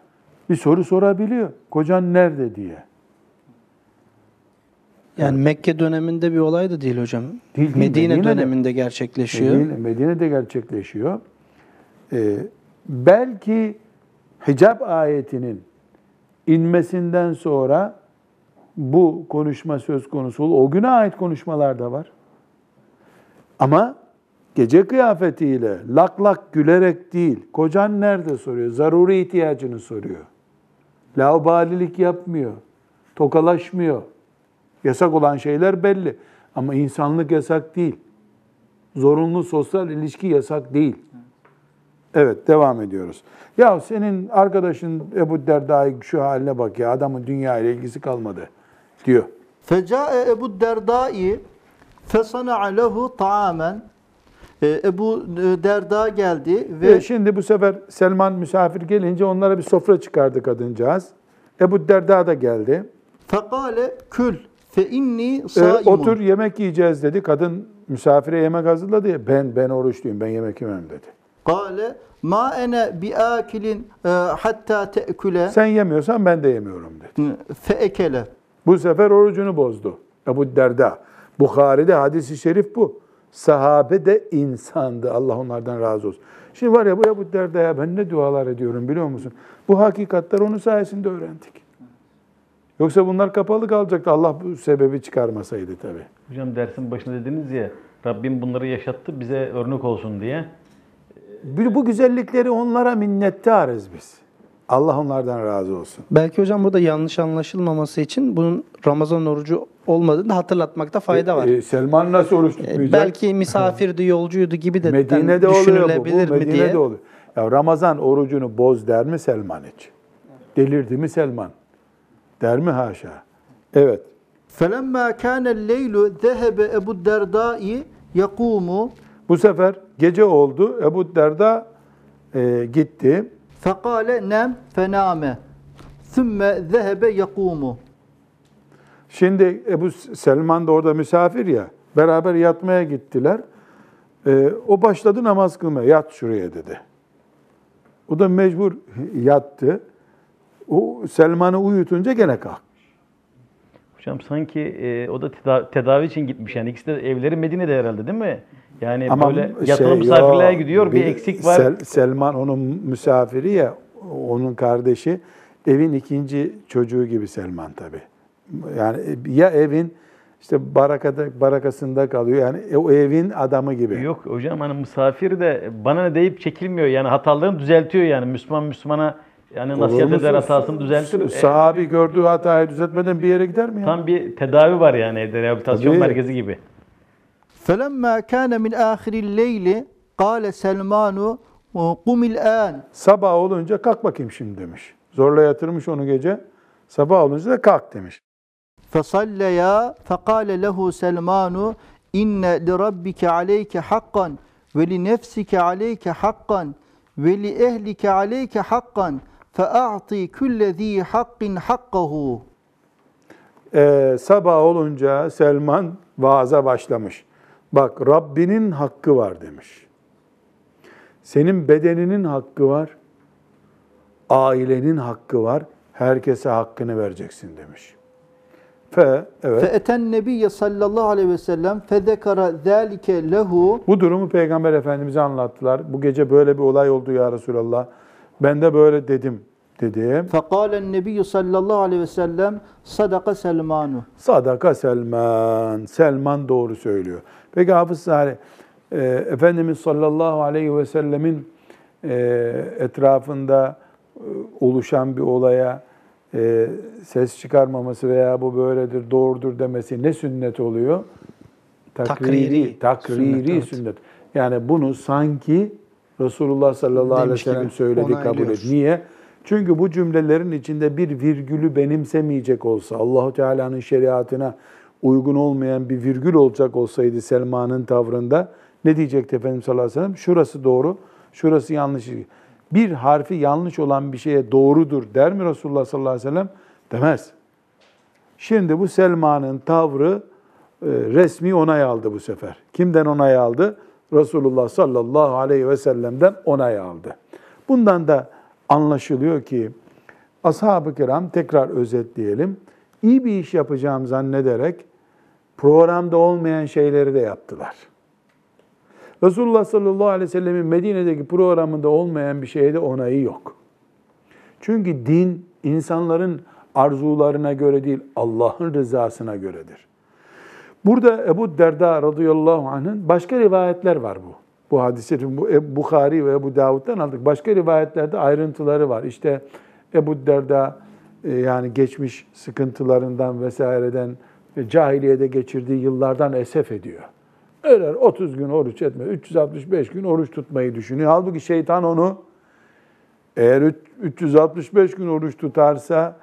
bir soru sorabiliyor. Kocan nerede diye. Yani Mekke döneminde bir olay da değil hocam. Değil, Medine, Medine'de. döneminde gerçekleşiyor. Medine, Medine'de gerçekleşiyor. Ee, belki hicab ayetinin inmesinden sonra bu konuşma söz konusu. O güne ait konuşmalar da var. Ama gece kıyafetiyle lak lak gülerek değil, kocan nerede soruyor, zaruri ihtiyacını soruyor. Laubalilik yapmıyor, tokalaşmıyor. Yasak olan şeyler belli. Ama insanlık yasak değil. Zorunlu sosyal ilişki yasak değil. Evet, devam ediyoruz. Ya senin arkadaşın Ebu Derda'yı şu haline bak ya, adamın dünya ile ilgisi kalmadı diyor. Fecae Ebu Derdai fesana'a lehu ta'amen. E, Ebu Derda geldi Ve ve şimdi bu sefer Selman misafir gelince onlara bir sofra çıkardı kadıncağız. Ebu Derda da geldi. fekale kül fe inni Ee, saimun. otur yemek yiyeceğiz dedi. Kadın misafire yemek hazırladı ya. Ben ben oruçluyum. Ben yemek yemem dedi. Kale ma ene bi akilin e, hatta te'küle Sen yemiyorsan ben de yemiyorum dedi. fe ekele. Bu sefer orucunu bozdu. Ebu Derda. Bukhari'de hadisi şerif bu. Sahabe de insandı. Allah onlardan razı olsun. Şimdi var ya bu Ebu Derda'ya ben ne dualar ediyorum biliyor musun? Bu hakikatler onun sayesinde öğrendik. Yoksa bunlar kapalı kalacaktı. Allah bu sebebi çıkarmasaydı tabii. Hocam dersin başında dediniz ya Rabbim bunları yaşattı bize örnek olsun diye. Bu bu güzellikleri onlara minnettarız biz. Allah onlardan razı olsun. Belki hocam burada yanlış anlaşılmaması için bunun Ramazan orucu olmadığını hatırlatmakta fayda var. E, e, Selman nasıl oruç E, tutmayacak? belki misafirdi, yolcuydu gibi de Medine'de oluyor bu. düşünülebilir bu mi Medine'de diye. oluyor. Ya Ramazan orucunu boz der mi Selman hiç? Delirdi mi Selman? Der mi haşa? Evet. Felemma kâne leylu zehebe Ebu Derdai yakumu Bu sefer gece oldu. Ebu Derda e, gitti. fekale nem fename sümme zehebe yakumu. Şimdi Ebu Selman da orada misafir ya. Beraber yatmaya gittiler. E, o başladı namaz kılmaya. Yat şuraya dedi. O da mecbur yattı. O Selman'ı uyutunca gene kalktı. Hocam sanki e, o da teda- tedavi için gitmiş yani ikisi de evleri Medine'de herhalde değil mi? Yani Ama böyle şey, yatılı misafirliğe yok, gidiyor bir eksik var. Sel- Selman onun misafiri ya, onun kardeşi. Evin ikinci çocuğu gibi Selman tabi. Yani ya evin işte barakada, barakasında kalıyor. Yani o evin adamı gibi. Yok hocam hani misafir de bana ne deyip çekilmiyor. Yani hatalarını düzeltiyor yani. Müslüman Müslümana yani Olur nasihat eder musun? hatasını düzeltir. E, Sahabi gördüğü hatayı düzeltmeden bir yere gider mi ya? Tam bir tedavi var yani evde rehabilitasyon Tabii. merkezi gibi. فَلَمَّا كَانَ مِنْ آخِرِ اللَّيْلِ قَالَ سَلْمَانُ قُمِ الْآنِ Sabah olunca kalk bakayım şimdi demiş. Zorla yatırmış onu gece. Sabah olunca da kalk demiş. فَصَلَّيَا فَقَالَ لَهُ سَلْمَانُ اِنَّ لِرَبِّكَ عَلَيْكَ حَقًّا وَلِنَفْسِكَ عَلَيْكَ حَقًّا وَلِأَهْلِكَ عَلَيْكَ حَقًّا فَأَعْطِي كُلَّ ذ۪ي حَقٍّ حَقَّهُ Ee, sabah olunca Selman vaaza başlamış. Bak Rabbinin hakkı var demiş. Senin bedeninin hakkı var. Ailenin hakkı var. Herkese hakkını vereceksin demiş. Fe, evet. Fe eten nebiye sallallahu aleyhi ve sellem fe zekara zelike lehu. Bu durumu Peygamber Efendimiz'e anlattılar. Bu gece böyle bir olay oldu ya Resulallah. Ben de böyle dedim dedi. Fekalen nebiyyü sallallahu aleyhi ve sellem sadaka Selmanu. Sadaka Selman. Selman doğru söylüyor. Peki Hafız Sari, e, Efendimiz sallallahu aleyhi ve sellemin e, etrafında e, oluşan bir olaya e, ses çıkarmaması veya bu böyledir, doğrudur demesi ne sünnet oluyor? Takriri takriri sünnet, sünnet. evet. Yani bunu sanki Resulullah sallallahu aleyhi ve sellem söyledi kabul et. Niye? Çünkü bu cümlelerin içinde bir virgülü benimsemeyecek olsa, Allahu Teala'nın şeriatına uygun olmayan bir virgül olacak olsaydı Selman'ın tavrında ne diyecekti Efendimiz sallallahu aleyhi ve sellem? Şurası doğru, şurası yanlış. Bir harfi yanlış olan bir şeye doğrudur der mi Resulullah sallallahu aleyhi ve sellem? Demez. Şimdi bu Selman'ın tavrı e, resmi onay aldı bu sefer. Kimden onay aldı? Resulullah sallallahu aleyhi ve sellem'den onay aldı. Bundan da anlaşılıyor ki ashab-ı kiram tekrar özetleyelim. iyi bir iş yapacağım zannederek programda olmayan şeyleri de yaptılar. Resulullah sallallahu aleyhi ve sellemin Medine'deki programında olmayan bir şeye de onayı yok. Çünkü din insanların arzularına göre değil, Allah'ın rızasına göredir. Burada Ebu Derda radıyallahu anh'ın başka rivayetler var bu. Bu hadisi bu Bukhari ve Ebu Davud'dan aldık. Başka rivayetlerde ayrıntıları var. İşte Ebu Derda e, yani geçmiş sıkıntılarından vesaireden ve cahiliyede geçirdiği yıllardan esef ediyor. Öyle 30 gün oruç etme, 365 gün oruç tutmayı düşünüyor. Halbuki şeytan onu eğer üç- 365 gün oruç tutarsa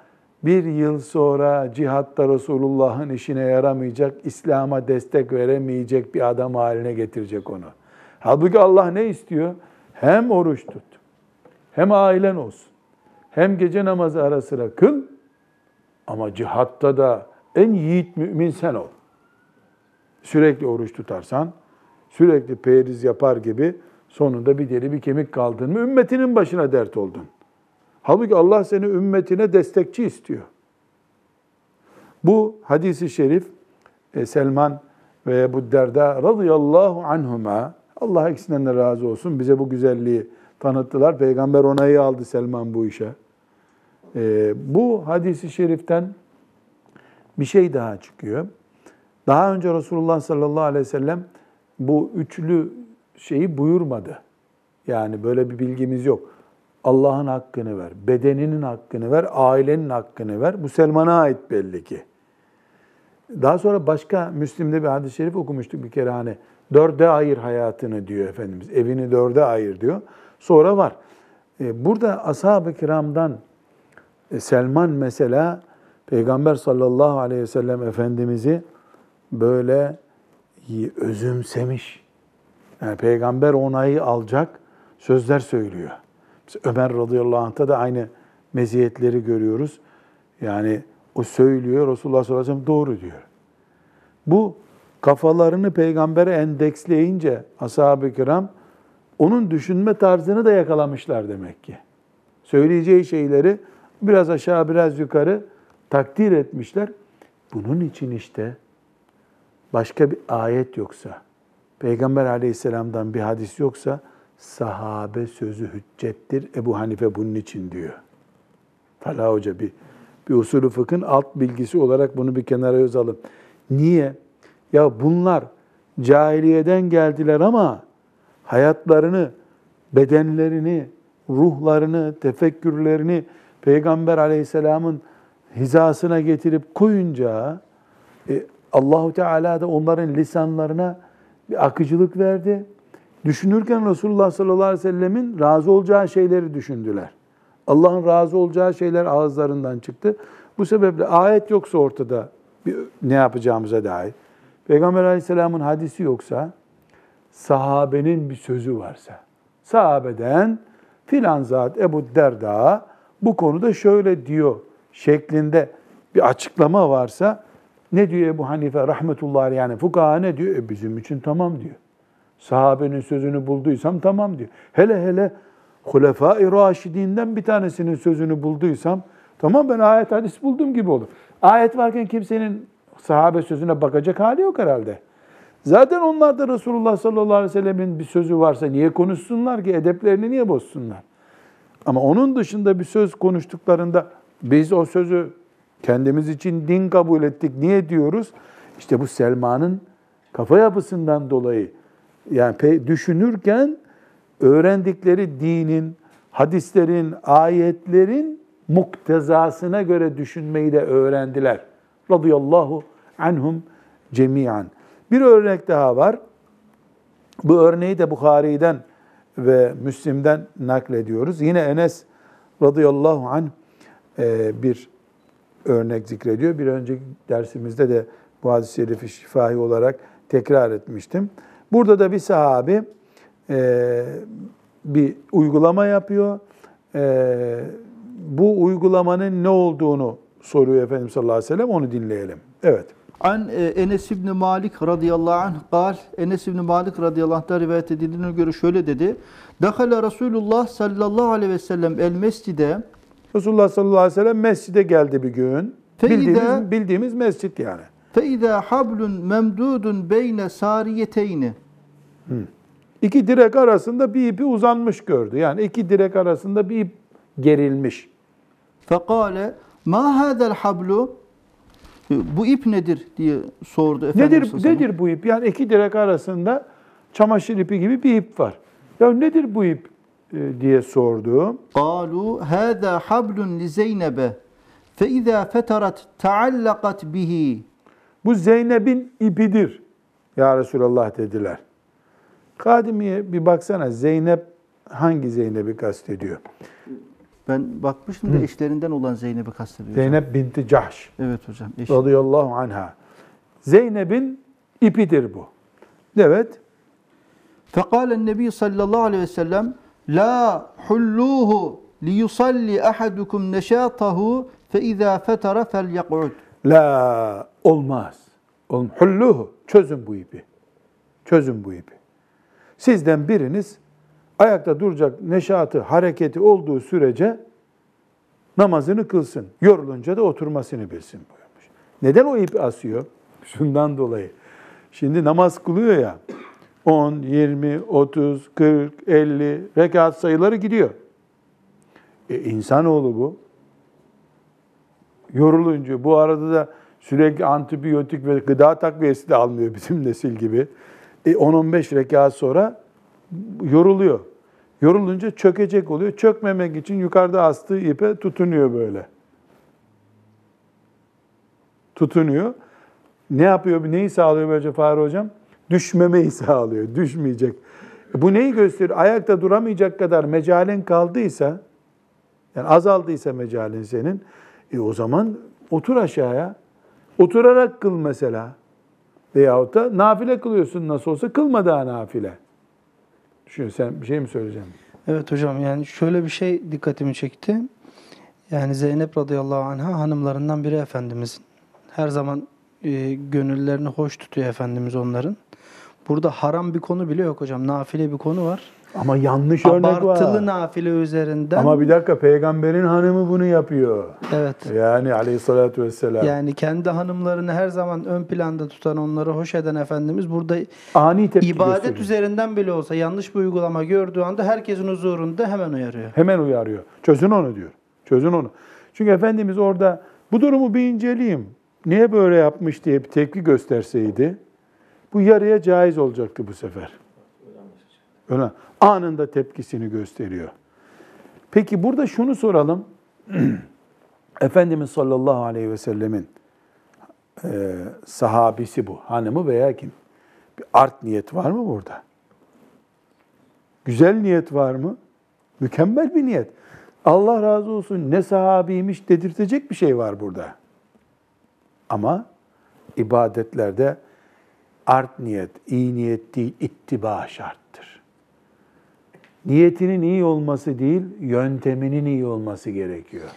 bir yıl sonra cihatta Resulullah'ın işine yaramayacak, İslam'a destek veremeyecek bir adam haline getirecek onu. Halbuki Allah ne istiyor? Hem oruç tut, hem ailen olsun, hem gece namazı ara sıra kıl, ama cihatta da en yiğit mümin sen ol. Sürekli oruç tutarsan, sürekli periz yapar gibi sonunda bir deri bir kemik kaldın mı ümmetinin başına dert oldun. Halbuki Allah seni ümmetine destekçi istiyor. Bu hadisi şerif e, Selman ve Ebu Derda radıyallahu anhuma Allah ikisinden de razı olsun bize bu güzelliği tanıttılar. Peygamber onayı aldı Selman bu işe. E, bu hadisi şeriften bir şey daha çıkıyor. Daha önce Resulullah sallallahu aleyhi ve sellem bu üçlü şeyi buyurmadı. Yani böyle bir bilgimiz yok. Allah'ın hakkını ver, bedeninin hakkını ver, ailenin hakkını ver. Bu Selman'a ait belli ki. Daha sonra başka Müslim'de bir hadis-i şerif okumuştuk bir kere hani dörde ayır hayatını diyor Efendimiz. Evini dörde ayır diyor. Sonra var. E, Burada ashab-ı kiramdan e, Selman mesela Peygamber sallallahu aleyhi ve sellem Efendimiz'i böyle özümsemiş. Yani peygamber onayı alacak sözler söylüyor. Mesela Ömer radıyallahu anh'ta da aynı meziyetleri görüyoruz. Yani o söylüyor, Resulullah sallallahu aleyhi ve sellem doğru diyor. Bu kafalarını peygambere endeksleyince ashab-ı kiram onun düşünme tarzını da yakalamışlar demek ki. Söyleyeceği şeyleri biraz aşağı biraz yukarı takdir etmişler. Bunun için işte başka bir ayet yoksa, Peygamber aleyhisselamdan bir hadis yoksa sahabe sözü hüccettir. Ebu Hanife bunun için diyor. Talha Hoca bir Bir usulü fıkhın alt bilgisi olarak bunu bir kenara yazalım. Niye? Ya bunlar cahiliyeden geldiler ama hayatlarını, bedenlerini, ruhlarını, tefekkürlerini Peygamber aleyhisselamın hizasına getirip koyunca e, Allahu Teala da onların lisanlarına bir akıcılık verdi. Düşünürken Resulullah sallallahu aleyhi ve sellemin razı olacağı şeyleri düşündüler. Allah'ın razı olacağı şeyler ağızlarından çıktı. Bu sebeple ayet yoksa ortada bir, ne yapacağımıza dair. Peygamber aleyhisselamın hadisi yoksa, sahabenin bir sözü varsa, sahabeden filan zat Ebu Derda bu konuda şöyle diyor şeklinde bir açıklama varsa ne diyor Ebu Hanife rahmetullahi yani fukaha ne diyor? E bizim için tamam diyor. Sahabenin sözünü bulduysam tamam diyor. Hele hele Hulefai Raşidinden bir tanesinin sözünü bulduysam tamam ben ayet hadis buldum gibi olur. Ayet varken kimsenin sahabe sözüne bakacak hali yok herhalde. Zaten onlar da Resulullah sallallahu aleyhi ve sellemin bir sözü varsa niye konuşsunlar ki? Edeplerini niye bozsunlar? Ama onun dışında bir söz konuştuklarında biz o sözü kendimiz için din kabul ettik. Niye diyoruz? İşte bu Selma'nın kafa yapısından dolayı. Yani düşünürken öğrendikleri dinin, hadislerin, ayetlerin muktezasına göre düşünmeyi de öğrendiler. Radıyallahu anhum cemiyan. Bir örnek daha var. Bu örneği de Bukhari'den ve Müslim'den naklediyoruz. Yine Enes radıyallahu anh e, bir örnek zikrediyor. Bir önceki dersimizde de bu hadis-i şerifi şifahi olarak tekrar etmiştim. Burada da bir sahabi e, bir uygulama yapıyor. E, bu uygulamanın ne olduğunu soruyor Efendimiz sallallahu aleyhi ve sellem. Onu dinleyelim. Evet. An e, Enes İbni Malik radıyallahu anh kal, Enes İbni Malik radıyallahu anh'tan rivayet edildiğine göre şöyle dedi. Dakhala Resulullah sallallahu aleyhi ve sellem el mescide Resulullah sallallahu aleyhi ve sellem mescide geldi bir gün. Fe Bildiğimiz, bildiğimiz mescit yani. fe izâ hablun memdudun beyne sariyeteyni. İki direk arasında bir ipi uzanmış gördü. Yani iki direk arasında bir ip gerilmiş. Fekale ma hadel hablu bu ip nedir diye sordu Efendimiz Nedir nedir bu ip? Yani iki direk arasında çamaşır ipi gibi bir ip var. Ya nedir bu ip e, diye sordu. Kalu hâzâ hablun li Zeynep'e fe izâ fetarat taallakat bihi. Bu Zeynep'in ipidir ya Resulallah dediler. Kadimiye bir baksana Zeynep hangi Zeynep'i kastediyor? Ben bakmıştım da Hı. eşlerinden olan Zeynep'i kastediyor. Zeynep binti Cahş. Evet hocam. Eşi. Radıyallahu anha. Zeynep'in ipidir bu. Evet. Fekalen Nebi sallallahu aleyhi ve sellem La hulluhu li yusalli ahadukum neşatahu fe izâ fetara fel yak'ud. La olmaz. Olm hulluhu çözün bu ipi. Çözün bu ipi. Sizden biriniz ayakta duracak neşatı, hareketi olduğu sürece namazını kılsın. Yorulunca da oturmasını bilsin buyurmuş. Neden o ip asıyor? Şundan dolayı. Şimdi namaz kılıyor ya, 10, 20, 30, 40, 50 rekat sayıları gidiyor. E, insanoğlu bu. Yorulunca bu arada da sürekli antibiyotik ve gıda takviyesi de almıyor bizim nesil gibi. E, 10-15 rekat sonra yoruluyor. Yorulunca çökecek oluyor. Çökmemek için yukarıda astığı ipe tutunuyor böyle. Tutunuyor. Ne yapıyor? Neyi sağlıyor böylece Fahri Hocam? Düşmemeyi sağlıyor. Düşmeyecek. E, Bu neyi gösteriyor? Ayakta duramayacak kadar mecalin kaldıysa, yani azaldıysa mecalin senin, e o zaman otur aşağıya. Oturarak kıl mesela. Veyahut da nafile kılıyorsun nasıl olsa kılma daha nafile. Düşün sen bir şey mi söyleyeceksin? Evet hocam yani şöyle bir şey dikkatimi çekti. Yani Zeynep radıyallahu anha hanımlarından biri Efendimizin. Her zaman e, gönüllerini hoş tutuyor Efendimiz onların. Burada haram bir konu bile yok hocam. Nafile bir konu var. Ama yanlış örnek Abartılı var. nafile üzerinden. Ama bir dakika peygamberin hanımı bunu yapıyor. Evet. Yani aleyhissalatü vesselam. Yani kendi hanımlarını her zaman ön planda tutan, onları hoş eden Efendimiz burada Ani tepki ibadet gösteriyor. üzerinden bile olsa yanlış bir uygulama gördüğü anda herkesin huzurunda hemen uyarıyor. Hemen uyarıyor. Çözün onu diyor. Çözün onu. Çünkü Efendimiz orada Bu durumu bir inceleyeyim. Niye böyle yapmış diye bir tepki gösterseydi bu yarıya caiz olacaktı bu sefer. Öyle anında tepkisini gösteriyor. Peki burada şunu soralım. Efendimiz sallallahu aleyhi ve sellemin e, sahabisi bu. Hanımı veya kim? Bir art niyet var mı burada? Güzel niyet var mı? Mükemmel bir niyet. Allah razı olsun ne sahabiymiş dedirtecek bir şey var burada. Ama ibadetlerde art niyet, iyi niyet değil, ittiba şarttır. Niyetinin iyi olması değil, yönteminin iyi olması gerekiyor.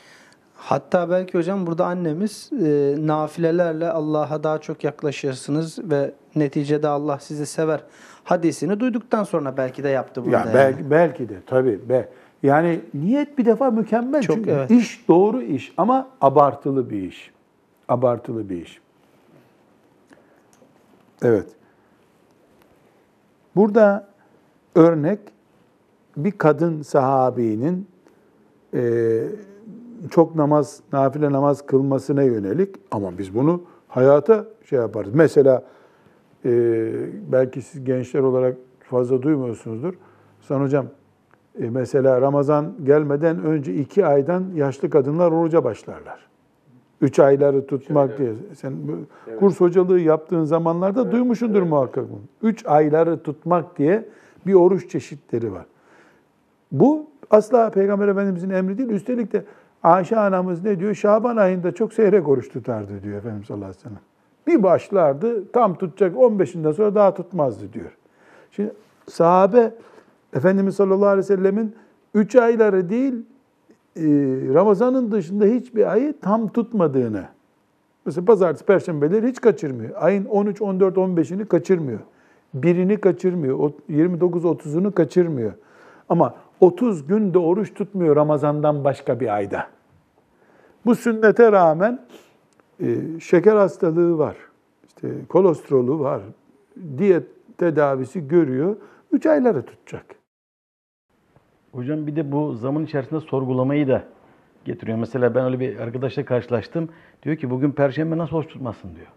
Hatta belki hocam burada annemiz e, nafilelerle Allah'a daha çok yaklaşırsınız ve neticede Allah sizi sever hadisini duyduktan sonra belki de yaptı bunu. Ya da belki, yani. belki de tabii. Be. Yani niyet bir defa mükemmel. Çok, Çünkü evet. iş doğru iş ama abartılı bir iş. Abartılı bir iş. Evet. Burada örnek bir kadın sahabinin e, çok namaz, nafile namaz kılmasına yönelik ama biz bunu hayata şey yaparız. Mesela e, belki siz gençler olarak fazla duymuyorsunuzdur. San hocam e, mesela Ramazan gelmeden önce iki aydan yaşlı kadınlar oruca başlarlar. Üç ayları tutmak diye. Sen bu kurs hocalığı yaptığın zamanlarda duymuşsundur muhakkak bunu. Üç ayları tutmak diye bir oruç çeşitleri var. Bu asla Peygamber Efendimizin emri değil. Üstelik de Ayşe anamız ne diyor? Şaban ayında çok seyrek oruç tutardı diyor Efendimiz sallallahu aleyhi ve sellem. Bir başlardı, tam tutacak 15'inden sonra daha tutmazdı diyor. Şimdi sahabe Efendimiz sallallahu aleyhi ve sellemin 3 ayları değil, Ramazan'ın dışında hiçbir ayı tam tutmadığını, mesela pazartesi, perşembeleri hiç kaçırmıyor. Ayın 13, 14, 15'ini kaçırmıyor. Birini kaçırmıyor, o 29, 30'unu kaçırmıyor. Ama 30 gün de oruç tutmuyor Ramazan'dan başka bir ayda. Bu sünnete rağmen e, şeker hastalığı var, işte kolesterolü var, diyet tedavisi görüyor, 3 ayları tutacak. Hocam bir de bu zaman içerisinde sorgulamayı da getiriyor. Mesela ben öyle bir arkadaşla karşılaştım. Diyor ki bugün perşembe nasıl oruç tutmasın diyor.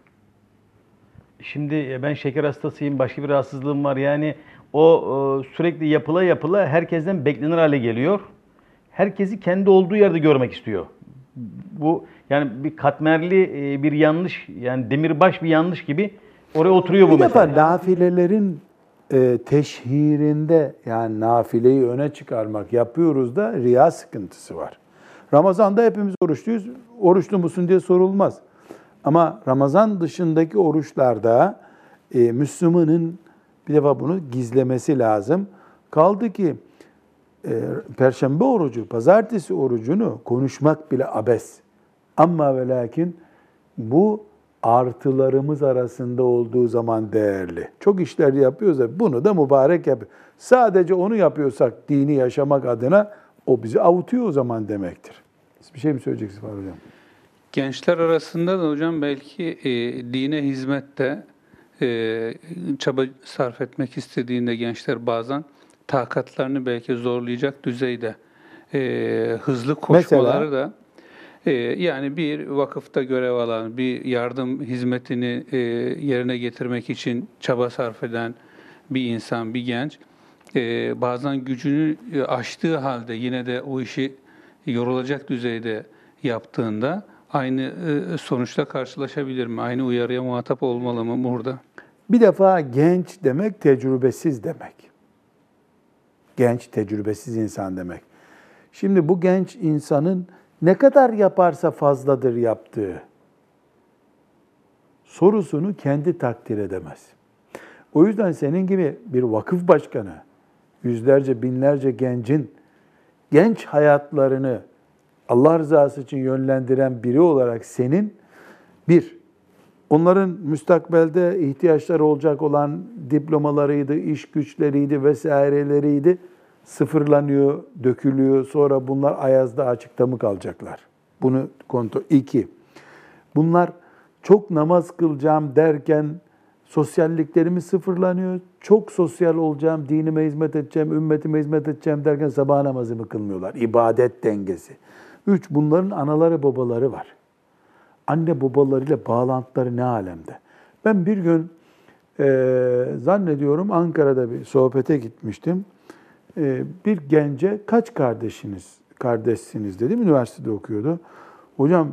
Şimdi e, ben şeker hastasıyım, başka bir rahatsızlığım var. Yani o e, sürekli yapıla yapıla herkesten beklenir hale geliyor. Herkesi kendi olduğu yerde görmek istiyor. Bu yani bir katmerli e, bir yanlış, yani demirbaş bir yanlış gibi oraya oturuyor bu Bir defa mesela. nafilelerin e, teşhirinde yani nafileyi öne çıkarmak yapıyoruz da riya sıkıntısı var. Ramazan'da hepimiz oruçluyuz. Oruçlu musun diye sorulmaz. Ama Ramazan dışındaki oruçlarda e, Müslümanın bir defa bunu gizlemesi lazım. Kaldı ki e, Perşembe orucu, Pazartesi orucunu konuşmak bile abes. Ama ve lakin bu artılarımız arasında olduğu zaman değerli. Çok işler yapıyorsa bunu da mübarek yap. Sadece onu yapıyorsak dini yaşamak adına o bizi avutuyor o zaman demektir. Siz bir şey mi söyleyeceksiniz Fahri Hocam? Gençler arasında da hocam belki e, dine hizmette e, çaba sarf etmek istediğinde gençler bazen takatlarını belki zorlayacak düzeyde e, hızlı koşmaları Mesela? da yani bir vakıfta görev alan, bir yardım hizmetini e, yerine getirmek için çaba sarf eden bir insan, bir genç e, bazen gücünü e, aştığı halde yine de o işi yorulacak düzeyde yaptığında aynı sonuçla karşılaşabilir mi? Aynı uyarıya muhatap olmalı mı burada? Bir defa genç demek tecrübesiz demek. Genç, tecrübesiz insan demek. Şimdi bu genç insanın ne kadar yaparsa fazladır yaptığı sorusunu kendi takdir edemez. O yüzden senin gibi bir vakıf başkanı, yüzlerce, binlerce gencin genç hayatlarını Allah rızası için yönlendiren biri olarak senin bir, onların müstakbelde ihtiyaçları olacak olan diplomalarıydı, iş güçleriydi vesaireleriydi sıfırlanıyor, dökülüyor. Sonra bunlar ayazda açıkta mı kalacaklar? Bunu kontrol. İki, bunlar çok namaz kılacağım derken sosyalliklerimiz sıfırlanıyor. Çok sosyal olacağım, dinime hizmet edeceğim, ümmetime hizmet edeceğim derken sabah namazımı kılmıyorlar. İbadet dengesi. Üç, bunların anaları babaları var. anne babalarıyla bağlantıları ne alemde? Ben bir gün e, zannediyorum Ankara'da bir sohbete gitmiştim. E, bir gence kaç kardeşiniz, kardeşsiniz dedim. Üniversitede okuyordu. Hocam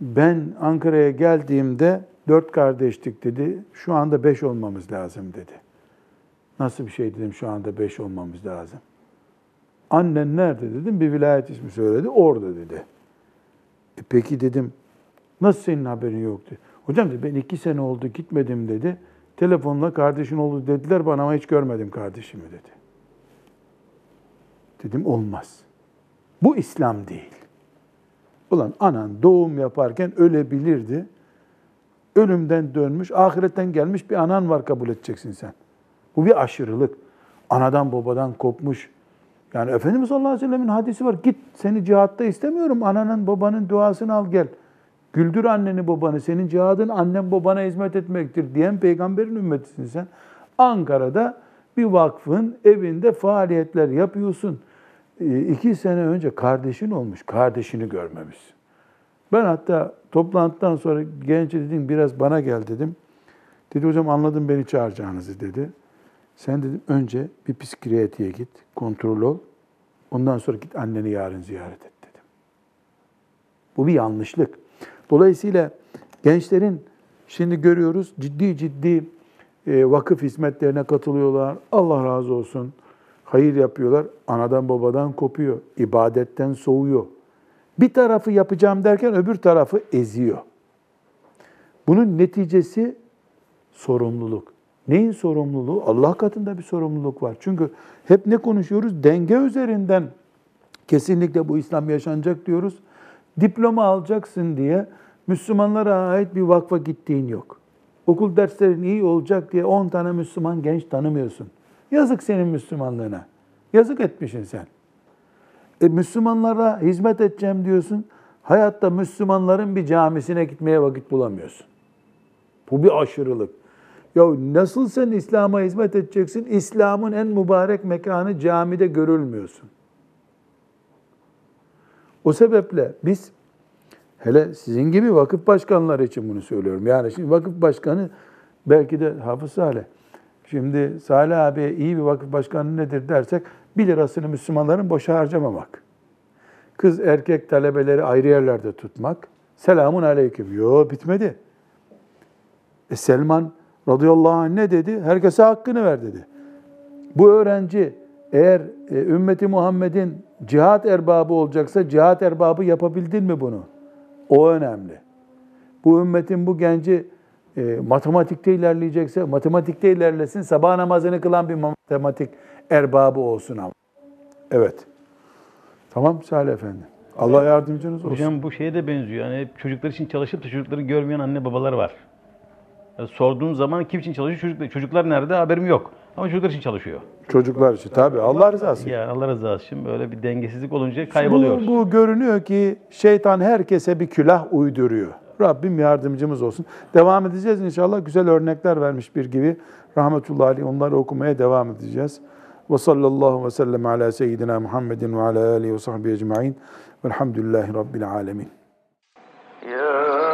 ben Ankara'ya geldiğimde dört kardeştik dedi. Şu anda beş olmamız lazım dedi. Nasıl bir şey dedim şu anda beş olmamız lazım. Annen nerede dedim. Bir vilayet ismi söyledi. Orada dedi. E peki dedim. Nasıl senin haberin yoktu? Hocam dedi ben iki sene oldu gitmedim dedi. Telefonla kardeşin oldu dediler bana ama hiç görmedim kardeşimi dedi. Dedim olmaz. Bu İslam değil. Ulan anan doğum yaparken ölebilirdi. Ölümden dönmüş, ahiretten gelmiş bir anan var kabul edeceksin sen. Bu bir aşırılık. Anadan babadan kopmuş. Yani Efendimiz sallallahu aleyhi ve sellemin hadisi var. Git seni cihatta istemiyorum. Ananın babanın duasını al gel. Güldür anneni babanı. Senin cihadın annen babana hizmet etmektir diyen peygamberin ümmetisin sen. Ankara'da bir vakfın evinde faaliyetler yapıyorsun. Ee, iki sene önce kardeşin olmuş. Kardeşini görmemişsin. Ben hatta toplantıdan sonra gence dedim biraz bana gel dedim. Dedi hocam anladım beni çağıracağınızı dedi. Sen dedim önce bir psikiyatriye git, kontrol ol. Ondan sonra git anneni yarın ziyaret et dedim. Bu bir yanlışlık. Dolayısıyla gençlerin şimdi görüyoruz ciddi ciddi e, vakıf hizmetlerine katılıyorlar. Allah razı olsun. Hayır yapıyorlar. Anadan babadan kopuyor. ibadetten soğuyor. Bir tarafı yapacağım derken öbür tarafı eziyor. Bunun neticesi sorumluluk. Neyin sorumluluğu? Allah katında bir sorumluluk var. Çünkü hep ne konuşuyoruz? Denge üzerinden kesinlikle bu İslam yaşanacak diyoruz. Diploma alacaksın diye Müslümanlara ait bir vakfa gittiğin yok. Okul derslerin iyi olacak diye 10 tane Müslüman genç tanımıyorsun. Yazık senin Müslümanlığına. Yazık etmişsin sen. E, Müslümanlara hizmet edeceğim diyorsun. Hayatta Müslümanların bir camisine gitmeye vakit bulamıyorsun. Bu bir aşırılık. Ya nasıl sen İslam'a hizmet edeceksin? İslam'ın en mübarek mekanı camide görülmüyorsun. O sebeple biz hele sizin gibi vakıf başkanları için bunu söylüyorum. Yani şimdi vakıf başkanı belki de Hafız Saleh. Şimdi Salih abi iyi bir vakıf başkanı nedir dersek 1 lirasını Müslümanların boşa harcamamak. Kız erkek talebeleri ayrı yerlerde tutmak. Selamun aleyküm. Yo bitmedi. E Selman radıyallahu anh ne dedi? Herkese hakkını ver dedi. Bu öğrenci eğer e, ümmeti Muhammed'in cihat erbabı olacaksa cihat erbabı yapabildin mi bunu? O önemli. Bu ümmetin bu genci e, matematikte ilerleyecekse matematikte ilerlesin. Sabah namazını kılan bir matematik erbabı olsun ama. Evet. Tamam Salih Efendi. Allah yardımcınız olsun. Hocam bu şeye de benziyor. Yani hep çocuklar için çalışıp da çocukları görmeyen anne babalar var. Yani sorduğun zaman kim için çalışıyor? Çocuklar, çocuklar nerede? Haberim yok. Ama çocuklar için çalışıyor. Çocuklar için tabii Allah rızası için. Yani Allah razı olsun. Böyle bir dengesizlik olunca kayboluyoruz. Bu, bu görünüyor ki şeytan herkese bir külah uyduruyor. Rabbim yardımcımız olsun. Devam edeceğiz inşallah. Güzel örnekler vermiş bir gibi. Rahmetullahi aleyh onları okumaya devam edeceğiz. Ve sallallahu ve sellem ala seyyidina Muhammedin ve ala alihi ve sahbihi ecma'in. Velhamdülillahi Rabbil alemin.